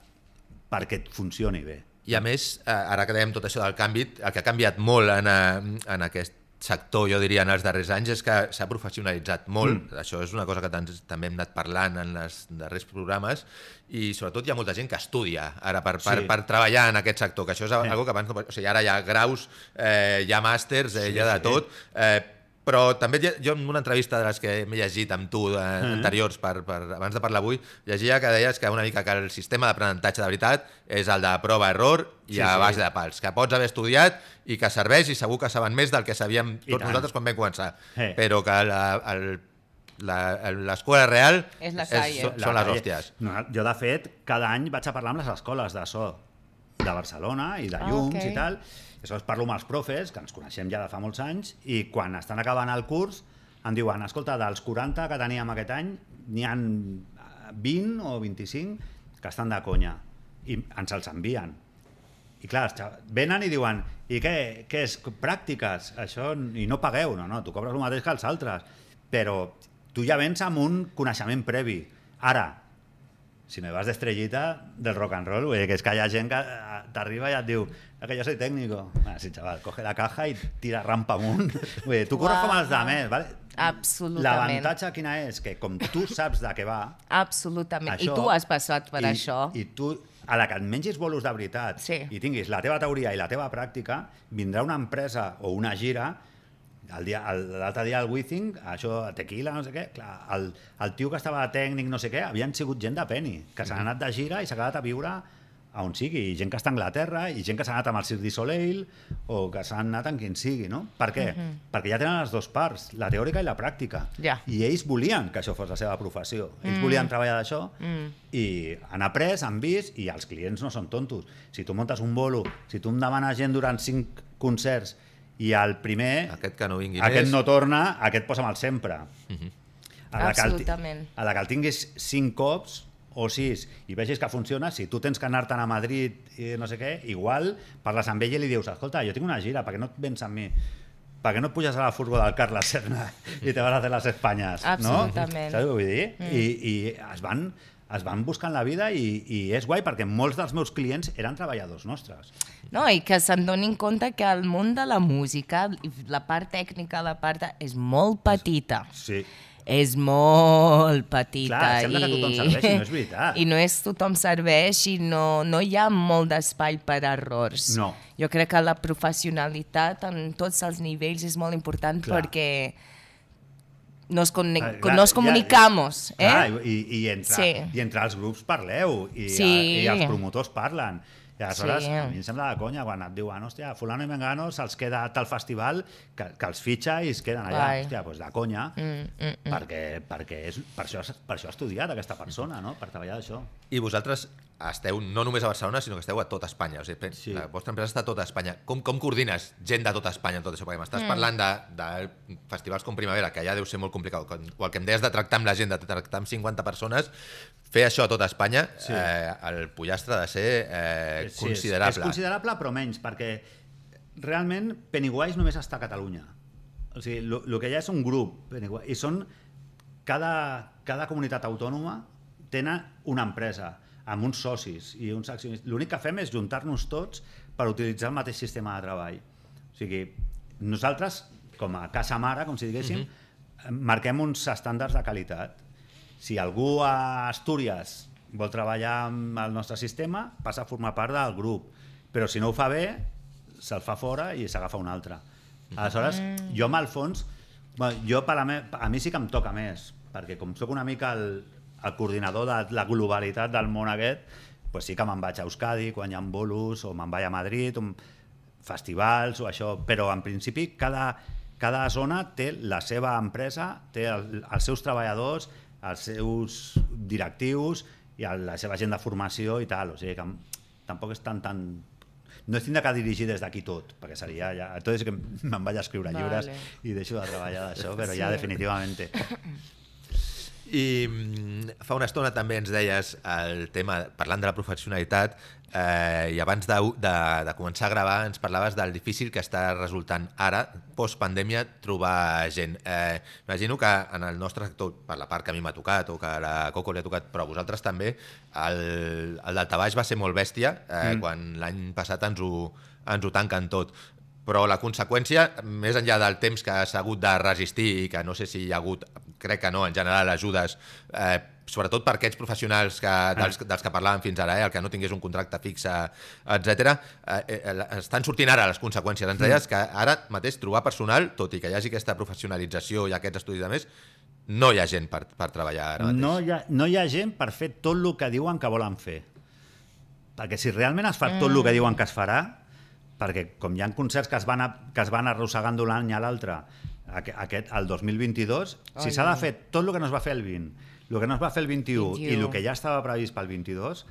D: perquè et funcioni bé.
C: I a més, eh, ara que dèiem tot això del canvi, el que ha canviat molt en, eh, en aquest sector, jo diria, en els darrers anys, és que s'ha professionalitzat molt. Mm. Això és una cosa que també hem anat parlant en els darrers programes i sobretot hi ha molta gent que estudia ara per, per,
D: Sí.
C: per treballar en aquest sector, que això és una cosa que abans no... O sigui, ara hi ha graus, eh, hi ha màsters, eh,
D: Sí,
C: hi ha de
D: sí.
C: tot, eh, però també jo en una entrevista de les que m'he llegit amb tu eh,
D: Mm.
C: anteriors, per, per, abans de parlar avui, llegia que deies que una mica que el sistema d'aprenentatge de veritat és el de prova-error i
D: Sí,
C: a
D: sí.
C: base de pals, que pots haver estudiat i que serveix i segur que saben més del que sabíem
D: I
C: tots
D: tant.
C: nosaltres quan vam començar,
D: Eh.
C: però que la, el, la, l'escola real
B: És la calle.
C: són, són les hòsties.
D: No, jo, de fet, cada any vaig a parlar amb les escoles de so de Barcelona i de
B: Ah,
D: llums
B: ok.
D: i tal. Aleshores parlo amb els profes, que ens coneixem ja de fa molts anys, i quan estan acabant el curs em diuen, escolta, dels 40 que teníem aquest any, n'hi han 20 o 25 que estan de conya i ens els envien. I clar, venen i diuen i què, què és? Pràctiques? Això, I no pagueu, no, no, tu cobres el mateix que els altres. Però tu ja vens amb un coneixement previ. Ara, si me vas d'estrellita del rock and roll, vull dir que és que hi ha gent que eh, t'arriba i et diu "Es que jo soy técnico. Ah, sí, chaval, coge la caja i tira rampa amunt. Vull dir, tu corres com els de més, vale?
B: Absolutament.
D: L'avantatge quina és? Que com tu saps de què va,
B: Absolutament. I tu has passat per
D: i,
B: això.
D: I tu, a la que et mengis bolos de veritat
B: Sí.
D: i tinguis la teva teoria i la teva pràctica, vindrà una empresa o una gira el dia- el- l'altre dia al Withing, això, tequila, no sé què, clar, el, el tio que estava de tècnic, no sé què, havien sigut gent de Penny, que s'han anat de gira i s'ha quedat a viure a on sigui, i gent que està a Anglaterra, i gent que s'ha anat amb el Cirque du Soleil, o que s'han anat amb quin sigui, no? Per què? Perquè ja tenen les dues parts, la teòrica i la pràctica.
B: Ja.
D: I ells volien que això fos la seva professió. Ells mm. volien treballar d'això mm. i han après, han vist, i els clients no són tontos. Si tu montes un bolo, si tu em demanes gent durant cinc concerts i el primer,
C: Aquest que no vingui
D: aquest
C: més.
D: no torna, aquest posa'm el sempre. a, la que el,
B: Absolutament.
D: a la que el tinguis cinc cops o sis i vegis que funciona, si tu tens que anar-te'n a Madrid i no sé què, igual parles amb ell i li dius, escolta, jo tinc una gira, per què no et vens amb mi? Per què no et puges a la furgo del Carles Serna i te vas a fer les Espanyes?
B: Absolutament.
D: No? Saps què vull dir? Mm. I, I es van, es van buscant la vida i, i és guai perquè molts dels meus clients eren treballadors nostres.
B: No, i que se'n donin compte que el món de la música, la part tècnica, la part... és molt petita.
D: Sí.
B: és molt petita.
D: Clar, sembla que
B: i...
D: tothom serveix i no és veritat.
B: I no és tothom serveix i no, no hi ha molt d'espai per errors.
D: No.
B: Jo crec que la professionalitat en tots els nivells és molt important
D: Clar.
B: perquè nos, conne
D: Ah, clar,
B: nos
D: ja-
B: comunicamos, eh?
D: Clar, i, i, entre,
B: Sí.
D: I entre els grups parleu, i,
B: Sí.
D: i els promotors parlen. I aleshores,
B: Sí.
D: a mi em sembla de conya quan et diuen, hòstia, fulano i mengano se'ls queda a tal festival que, que els fitxa i es queden allà.
B: Guai.
D: Hòstia, doncs de conya,
B: Mm, mm, mm.
D: perquè, perquè és, per, això, per això ha estudiat aquesta persona, no? per treballar d'això.
C: I vosaltres esteu no només a Barcelona, sinó que esteu a tota Espanya. O sigui,
D: Sí.
C: la vostra empresa està a tota Espanya. Com, com coordines gent de tota Espanya en tot això? Perquè
B: Mm.
C: m'estàs parlant de, de festivals com Primavera, que ja deu ser molt complicat, com- o el que em deies de tractar amb la gent, de tractar amb 50 persones, fer això a tota Espanya,
D: Sí.
C: eh, el pollastre ha de ser eh,
D: Sí,
C: considerable.
D: És, és considerable, però menys, perquè realment Pennywise només està a Catalunya. O sigui, el que hi ha és un grup, Pennywise, i són... Cada, cada comunitat autònoma tenen una empresa amb uns socis i uns accionistes. L'únic que fem és juntar-nos tots per utilitzar el mateix sistema de treball. O sigui, nosaltres, com a casa mare, com si diguéssim, mm -hmm. marquem uns estàndards de qualitat. Si algú a Astúries vol treballar amb el nostre sistema, passa a formar part del grup. Però si no ho fa bé, se'l fa fora i s'agafa un altre. Aleshores,
B: Mm.
D: jo, amb el fons, jo per a, mi, a mi sí que em toca més, perquè com sóc una mica el, el coordinador de la globalitat del món aquest, pues sí que me'n vaig a Euskadi quan hi ha bolos, o me'n vaig a Madrid, o festivals o això, però en principi cada, cada zona té la seva empresa, té el, els seus treballadors, els seus directius i el, la seva gent de formació i tal, o sigui que tampoc és tan tan no és tindre que dirigir des d'aquí tot, perquè seria ja... És que me'n vaig a escriure
B: Vale.
D: llibres i deixo de treballar d'això, però
B: Sí.
D: ja definitivament.
C: I mm, fa una estona també ens deies el tema, parlant de la professionalitat, eh, i abans de, de, de començar a gravar ens parlaves del difícil que està resultant ara, post-pandèmia, trobar gent. Eh, imagino que en el nostre sector, per la part que a mi m'ha tocat o que a la Coco li ha tocat, però a vosaltres també, el, el daltabaix va ser molt bèstia eh, mm. quan l'any passat ens ho, ens ho tanquen tot però la conseqüència, més enllà del temps que s'ha hagut de resistir i que no sé si hi ha hagut, crec que no, en general, ajudes, eh, sobretot per aquests professionals que, dels, dels que parlàvem fins ara, eh, el que no tingués un contracte fixe, etc. Eh, eh, estan sortint ara les conseqüències. Ens deies que ara mateix trobar personal, tot i que hi hagi aquesta professionalització i aquests estudis de més, no hi ha gent per, per treballar ara mateix.
D: No hi, ha, no hi ha gent per fer tot el que diuen que volen fer. Perquè si realment es fa tot el que diuen que es farà, perquè com hi ha concerts que es van, a, que es van arrossegant d'un any a l'altre, aquest, el 2022, si
B: Ai,
D: s'ha de fer tot el que no es va fer el 20, el que no es va fer el 21,
B: 21.
D: i el que ja estava previst pel 22,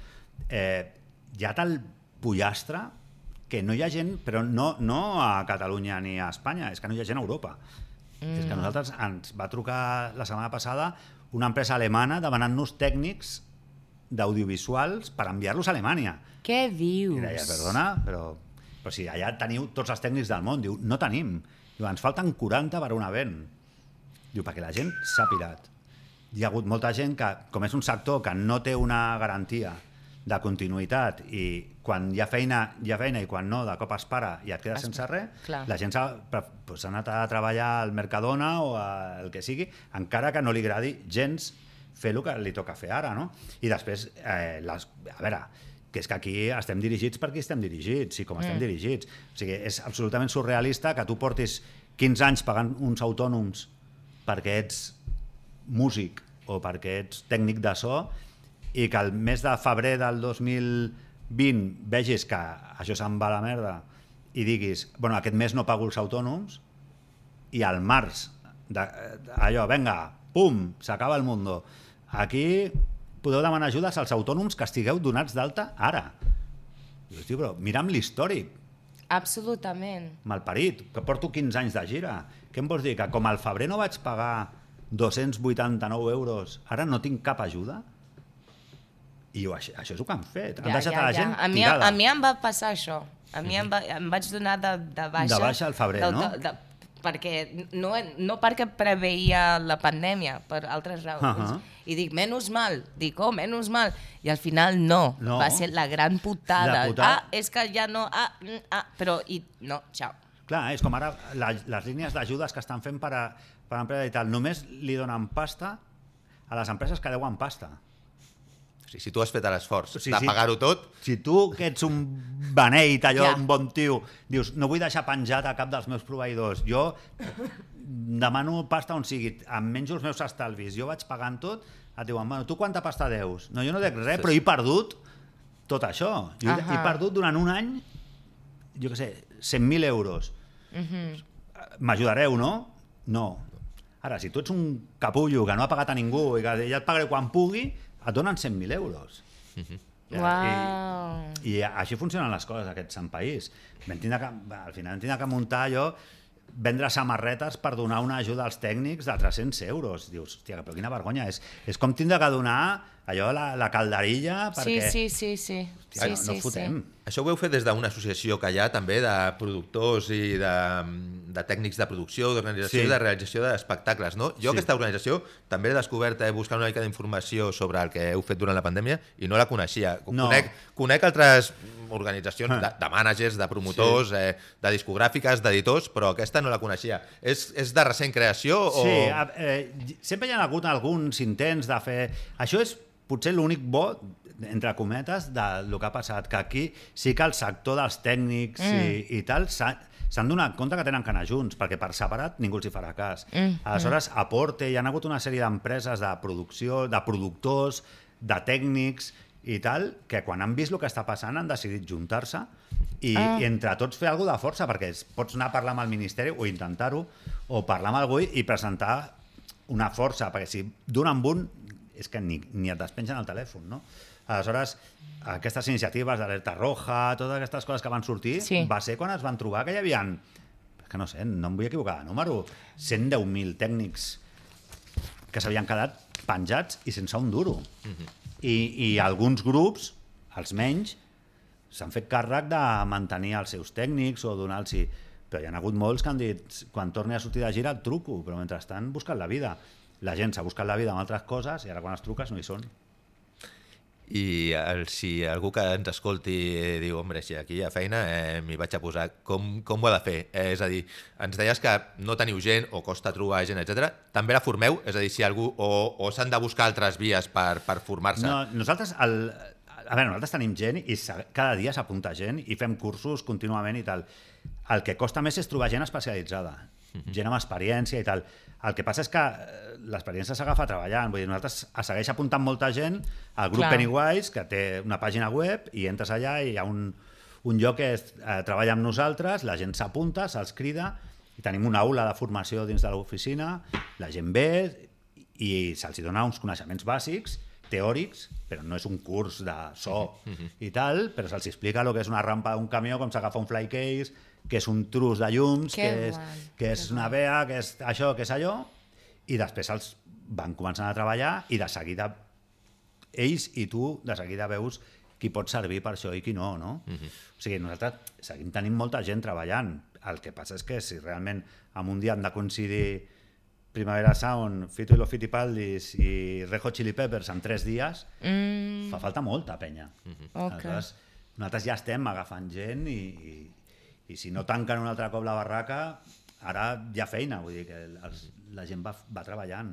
D: eh, hi ha tal pollastre que no hi ha gent, però no, no a Catalunya ni a Espanya, és que no hi ha gent a Europa. Mm. És que a nosaltres ens va trucar la setmana passada una empresa alemana demanant-nos tècnics d'audiovisuals per enviar-los a Alemanya.
B: Què dius?
D: I deia, perdona, però, però si allà teniu tots els tècnics del món. Diu, no tenim. Diu, ens falten 40 per un event. Diu, perquè la gent s'ha pirat. Hi ha hagut molta gent que, com és un sector que no té una garantia de continuïtat i quan hi ha feina, hi ha feina i quan no, de cop es para i et quedes
B: Es-
D: sense res,
B: clar.
D: la gent s'ha pues, anat a treballar al Mercadona o a el que sigui, encara que no li agradi gens fer el que li toca fer ara, no? I després, eh, les, a veure, que és que aquí estem dirigits per qui estem dirigits i com estem mm. dirigits. O sigui, és absolutament surrealista que tu portis 15 anys pagant uns autònoms perquè ets músic o perquè ets tècnic de so i que el mes de febrer del 2020 vegis que això se'n va a la merda i diguis, bueno, aquest mes no pago els autònoms i al març de, allò, venga, pum, s'acaba el mundo. Aquí podeu demanar ajudes als autònoms que estigueu donats d'alta ara. Dius, tio, però mira'm l'històric,
B: Absolutament.
D: malparit, que porto 15 anys de gira. Què em vols dir? Que com al febrer no vaig pagar 289 euros, ara no tinc cap ajuda? I jo, això, això és el que han fet. Han deixat a la gent
B: A mi,
D: tirada.
B: a mi em va passar això. A mi em, va, em vaig donar de, de baixa...
D: De baixa al febrer,
B: del-
D: no?
B: De, de, perquè no, no perquè preveia la pandèmia, per altres raons.
D: Ahà.
B: I dic, menys mal. Dic, oh, menys mal. I al final no.
D: No.
B: Va ser la gran putada.
D: La putada.
B: Ah, és que ja no... Ah, mm, ah, però... I, no, xau.
D: Clar, és com ara la, les línies d'ajudes que estan fent per a, per l'empresa i tal. Només li donen pasta a les empreses que deuen pasta.
C: O sigui, si tu has fet l'esforç
D: Sí,
C: de
D: sí.
C: pagar-ho tot,
D: Si tu, que ets un beneit, allò,
B: Ja.
D: un bon tio, dius, no vull deixar penjat a cap dels meus proveïdors, jo demano pasta on sigui, em menjo els meus estalvis, jo vaig pagant tot, et diuen, bueno, tu quanta pasta deus? No, jo no dec res, però he perdut tot això. Jo he, he perdut durant un any, jo què sé, 100.000 euros.
B: Mhm.
D: M'ajudareu, no? No. Ara, si tu ets un capullo que no ha pagat a ningú i que ja et pagaré quan pugui, et donen 100.000 euros. Ja,
B: Uau.
D: I, I així funcionen les coses, aquest Sant País. Vam tindre que, al final vam tindre que muntar allò, vendre samarretes per donar una ajuda als tècnics de 300 euros. Dius, hòstia, però quina vergonya. És, és com tindre que donar allò, la, la calderilla,
B: Sí,
D: perquè...
B: sí, sí, sí.
D: Hòstia,
B: sí,
D: no, no
B: sí,
D: fotem.
B: sí.
C: Això ho heu fet des d'una associació que hi ha també de productors i de, de tècnics de producció, d'organització
D: Sí.
C: i de realització d'espectacles, no? Jo
D: Sí.
C: aquesta organització també he descobert eh, buscant una mica d'informació sobre el que heu fet durant la pandèmia i no la coneixia.
D: No.
C: Conec, conec altres organitzacions de, de managers, de promotors, eh, de discogràfiques, d'editors, però aquesta no la coneixia. És, és de recent creació o...
D: Sí, eh, sempre hi ha hagut alguns intents de fer... Això és potser l'únic bo entre cometes del que ha passat, que aquí sí que el sector dels tècnics mm. i, i tal s'ha- s'han donat compte que tenen que anar junts, perquè per separat ningú els hi farà cas. Mm. Aleshores, a Porte hi ha hagut una sèrie d'empreses de producció, de productors, de tècnics i tal, que quan han vist el que està passant han decidit juntar-se i, ah. i entre tots fer alguna de força, perquè pots anar a parlar amb el Ministeri o intentar-ho, o parlar amb algú i presentar una força, perquè si d'un amb un és que ni, ni et despengen el telèfon, no? Aleshores, aquestes iniciatives d'alerta roja, totes aquestes coses que van sortir,
B: Sí.
D: va ser quan es van trobar que hi havia, que no sé, no em vull equivocar de número, 110.000 tècnics que s'havien quedat penjats i sense un duro. I, I alguns grups, els menys, s'han fet càrrec de mantenir els seus tècnics o donar-los... Però hi ha hagut molts que han dit quan torni a sortir de gira et truco, però mentrestant busquen la vida. La gent s'ha buscat la vida amb altres coses i ara quan els truques no hi són.
C: I el, si algú que ens escolti eh, diu, hombre, si aquí hi ha feina, eh, m'hi vaig a posar, com, com ho ha de fer? Eh, és a dir, ens deies que no teniu gent o costa trobar gent, etc. També la formeu? És a dir, si algú... O, o s'han de buscar altres vies per, per formar-se?
D: No, nosaltres, el, a veure, nosaltres tenim gent i cada dia s'apunta gent i fem cursos contínuament i tal. El que costa més és trobar gent especialitzada, gent amb experiència i tal. El que passa és que eh, l'experiència s'agafa treballant. Vull dir, nosaltres es segueix apuntant molta gent al grup
B: Clar.
D: Pennywise, que té una pàgina web, i entres allà i hi ha un, un lloc que és, eh, treballa amb nosaltres, la gent s'apunta, se'ls crida, i tenim una aula de formació dins de l'oficina, la gent ve i se'ls dona uns coneixements bàsics, teòrics, però no és un curs de so i tal, però se'ls explica el que és una rampa d'un camió, com s'agafa un fly case, que és un trus de llums,
B: Que
D: que és,
B: guai,
D: que és
B: que
D: una vea, que és això, que és allò, i després els van començant a treballar i de seguida ells i tu de seguida veus qui pot servir per això i qui no, no? Uh -huh. O sigui, nosaltres seguim tenint molta gent treballant. El que passa és que si realment en un dia han de coincidir Primavera Sound, Fito i los Fitipaldis i Red Hot Chili Peppers en tres dies,
B: Mm,
D: fa falta molta penya.
B: Ok.
D: Aleshores, nosaltres ja estem agafant gent i, i, i si no tanquen un altre cop la barraca, ara hi ha feina, vull dir que els, la gent va, va treballant.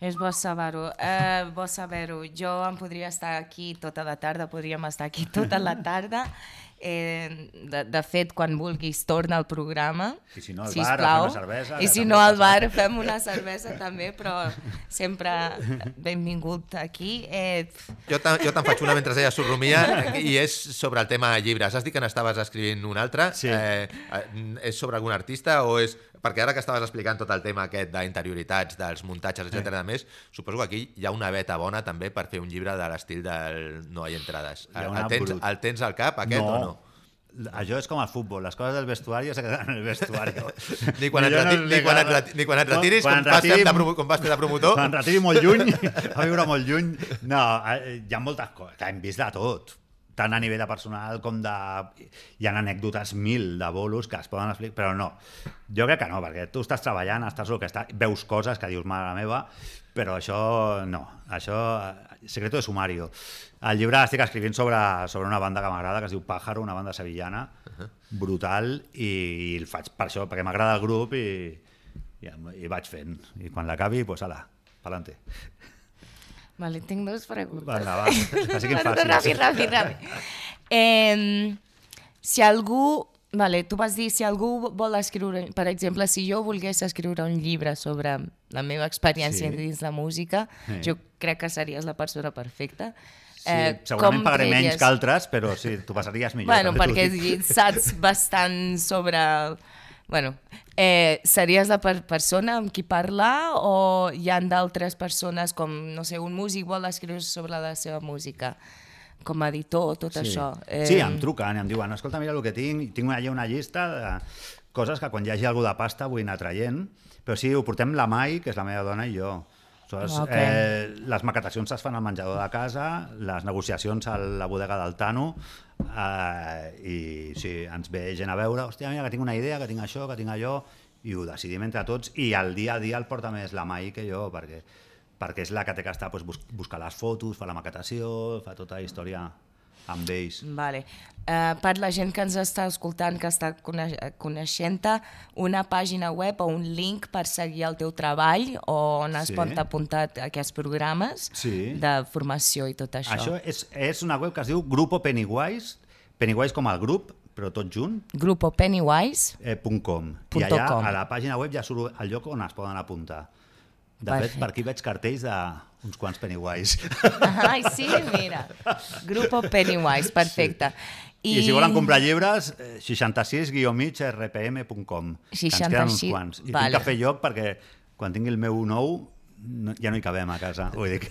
B: és bo saber-ho. Uh, bo saber-ho. Jo em podria estar aquí tota la tarda, podríem estar aquí tota la tarda. Eh, de, de fet, quan vulguis, torna al programa.
D: I si no, al bar,
B: sisplau.
D: fem una cervesa,
B: I si no, al bar fem una cervesa també, però sempre benvingut aquí. Eh,
C: Jo te'n jo te'n faig una mentre ella sorrumia i és sobre el tema llibres. Has dit que n'estaves escrivint un altre.
D: Sí.
C: Eh, eh, és sobre algun artista o és... Perquè ara que estaves explicant tot el tema aquest d'interioritats, dels muntatges, etc. de més, suposo que aquí hi ha una beta bona també per fer un llibre de l'estil del No hay entrades.
D: Hi
C: El, tens,
D: brut-
C: el tens al cap, aquest, o no?
D: Això és com el futbol, les coses del vestuari se queden en el vestuari.
C: Ni quan,
D: no
C: reti ni, quan reti ni quan et retiris,
D: Quan
C: com,
D: em
C: vas
D: retiri-
C: de, com vas fer de promotor.
D: Quan retiri molt lluny, a viure molt lluny. No, eh, hi ha moltes coses, hem vist de tot tant a nivell de personal com de... Hi ha anècdotes mil de bolos que es poden explicar, però no. Jo crec que no, perquè tu estàs treballant, estàs el que està, veus coses que dius, mare meva, però això no. Això, eh, secreto de sumario. El llibre estic escrivint sobre, sobre una banda que m'agrada, que es diu Pájaro, una banda sevillana, brutal, i, i el faig per això, perquè m'agrada el grup i, I, i vaig fent. I quan l'acabi, doncs, ala, pa'lante.
B: Vale, tinc dues preguntes.
D: Vinga, va, que siguin
B: Perdó,
D: fàcils.
B: Ràpid, ràpid, ràpid. Eh, si algú... Vale, tu vas dir, si algú vol escriure... Per exemple, si jo volgués escriure un llibre sobre la meva experiència
D: Sí.
B: dins la música,
D: Sí.
B: jo crec que series la persona perfecta.
D: Sí,
B: Eh,
D: segurament pagaré menys que altres, però sí, tu passaries millor.
B: Bueno, perquè saps bastant sobre... Bueno, eh, series la per persona amb qui parlar o hi han d'altres persones com, no sé, un músic vol escriure sobre la seva música com a editor, tot
D: sí.
B: això.
D: Eh... Sí, em truquen em diuen, escolta, mira el que tinc, tinc allà una llista de coses que quan hi hagi algú de pasta vull anar traient, però sí, ho portem la Mai, que és la meva dona, i jo. Aleshores,
B: Ok.
D: eh, les maquetacions es fan al menjador de casa, les negociacions a la bodega del Tano, eh, i sí, ens ve gent a veure, hòstia, mira, que tinc una idea, que tinc això, que tinc allò, i ho decidim entre tots, i el dia a dia el porta més la Mai que jo, perquè, perquè és la que té que estar doncs, bus buscar les fotos, fa la maquetació, fa tota la història amb ells.
B: Vale. Uh, per la gent que ens està escoltant, que està coneix coneixent-te, una pàgina web o un link per seguir el teu treball o on es
D: Sí.
B: pot apuntar aquests programes
D: Sí.
B: de formació i tot això.
D: Això és, és una web que es diu Grupo Pennywise, Pennywise com el grup, però tot junt,
B: Grupo Pennywise.
D: eh, .com.
B: Punt
D: I allà
B: com.
D: a la pàgina web ja surt el lloc on es poden apuntar. De fet,
B: Perfecte.
D: per aquí veig cartells d'uns quants Pennywise.
B: Ai, sí, mira. Grupo Pennywise, perfecte.
D: I, I si volen comprar llibres, eh, 66-rpm.com. que Ens queden uns
B: 66,
D: quants. I
B: vale.
D: tinc que fer lloc perquè quan tingui el meu nou no, ja no hi cabem a casa. Vull dir que...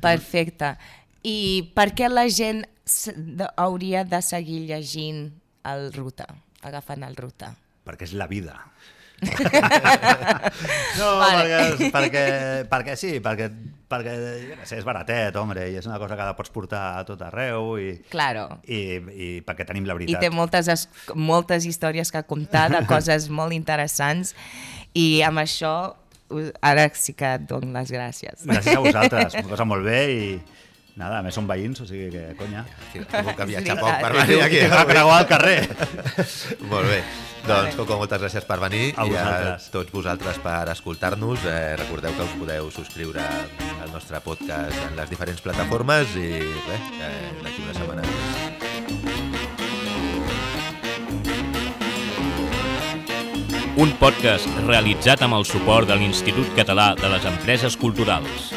B: Perfecte. I per què la gent hauria de seguir llegint el Ruta, agafant el Ruta?
D: perquè és la vida. no,
B: Vale.
D: perquè, perquè, perquè sí, perquè, perquè què sé, és baratet, home, i és una cosa que la pots portar a tot arreu i,
B: Claro.
D: i, i perquè tenim la
B: I
D: veritat.
B: té moltes, es- moltes històries que contar de coses molt interessants i amb això ara sí que et dono les gràcies.
D: Gràcies a vosaltres, una cosa molt bé i nada, a més som veïns, o sigui que conya.
C: Sí, que viatjar
B: És
C: poc per venir aquí.
D: Que va creuar al carrer.
C: Molt bé. Doncs, Coco, moltes gràcies per venir
D: A
C: i a tots vosaltres per escoltar-nos. Eh, recordeu que us podeu subscriure al nostre podcast en les diferents plataformes i res, eh, d'aquí una setmana.
A: Un podcast realitzat amb el suport de l'Institut Català de les Empreses Culturals.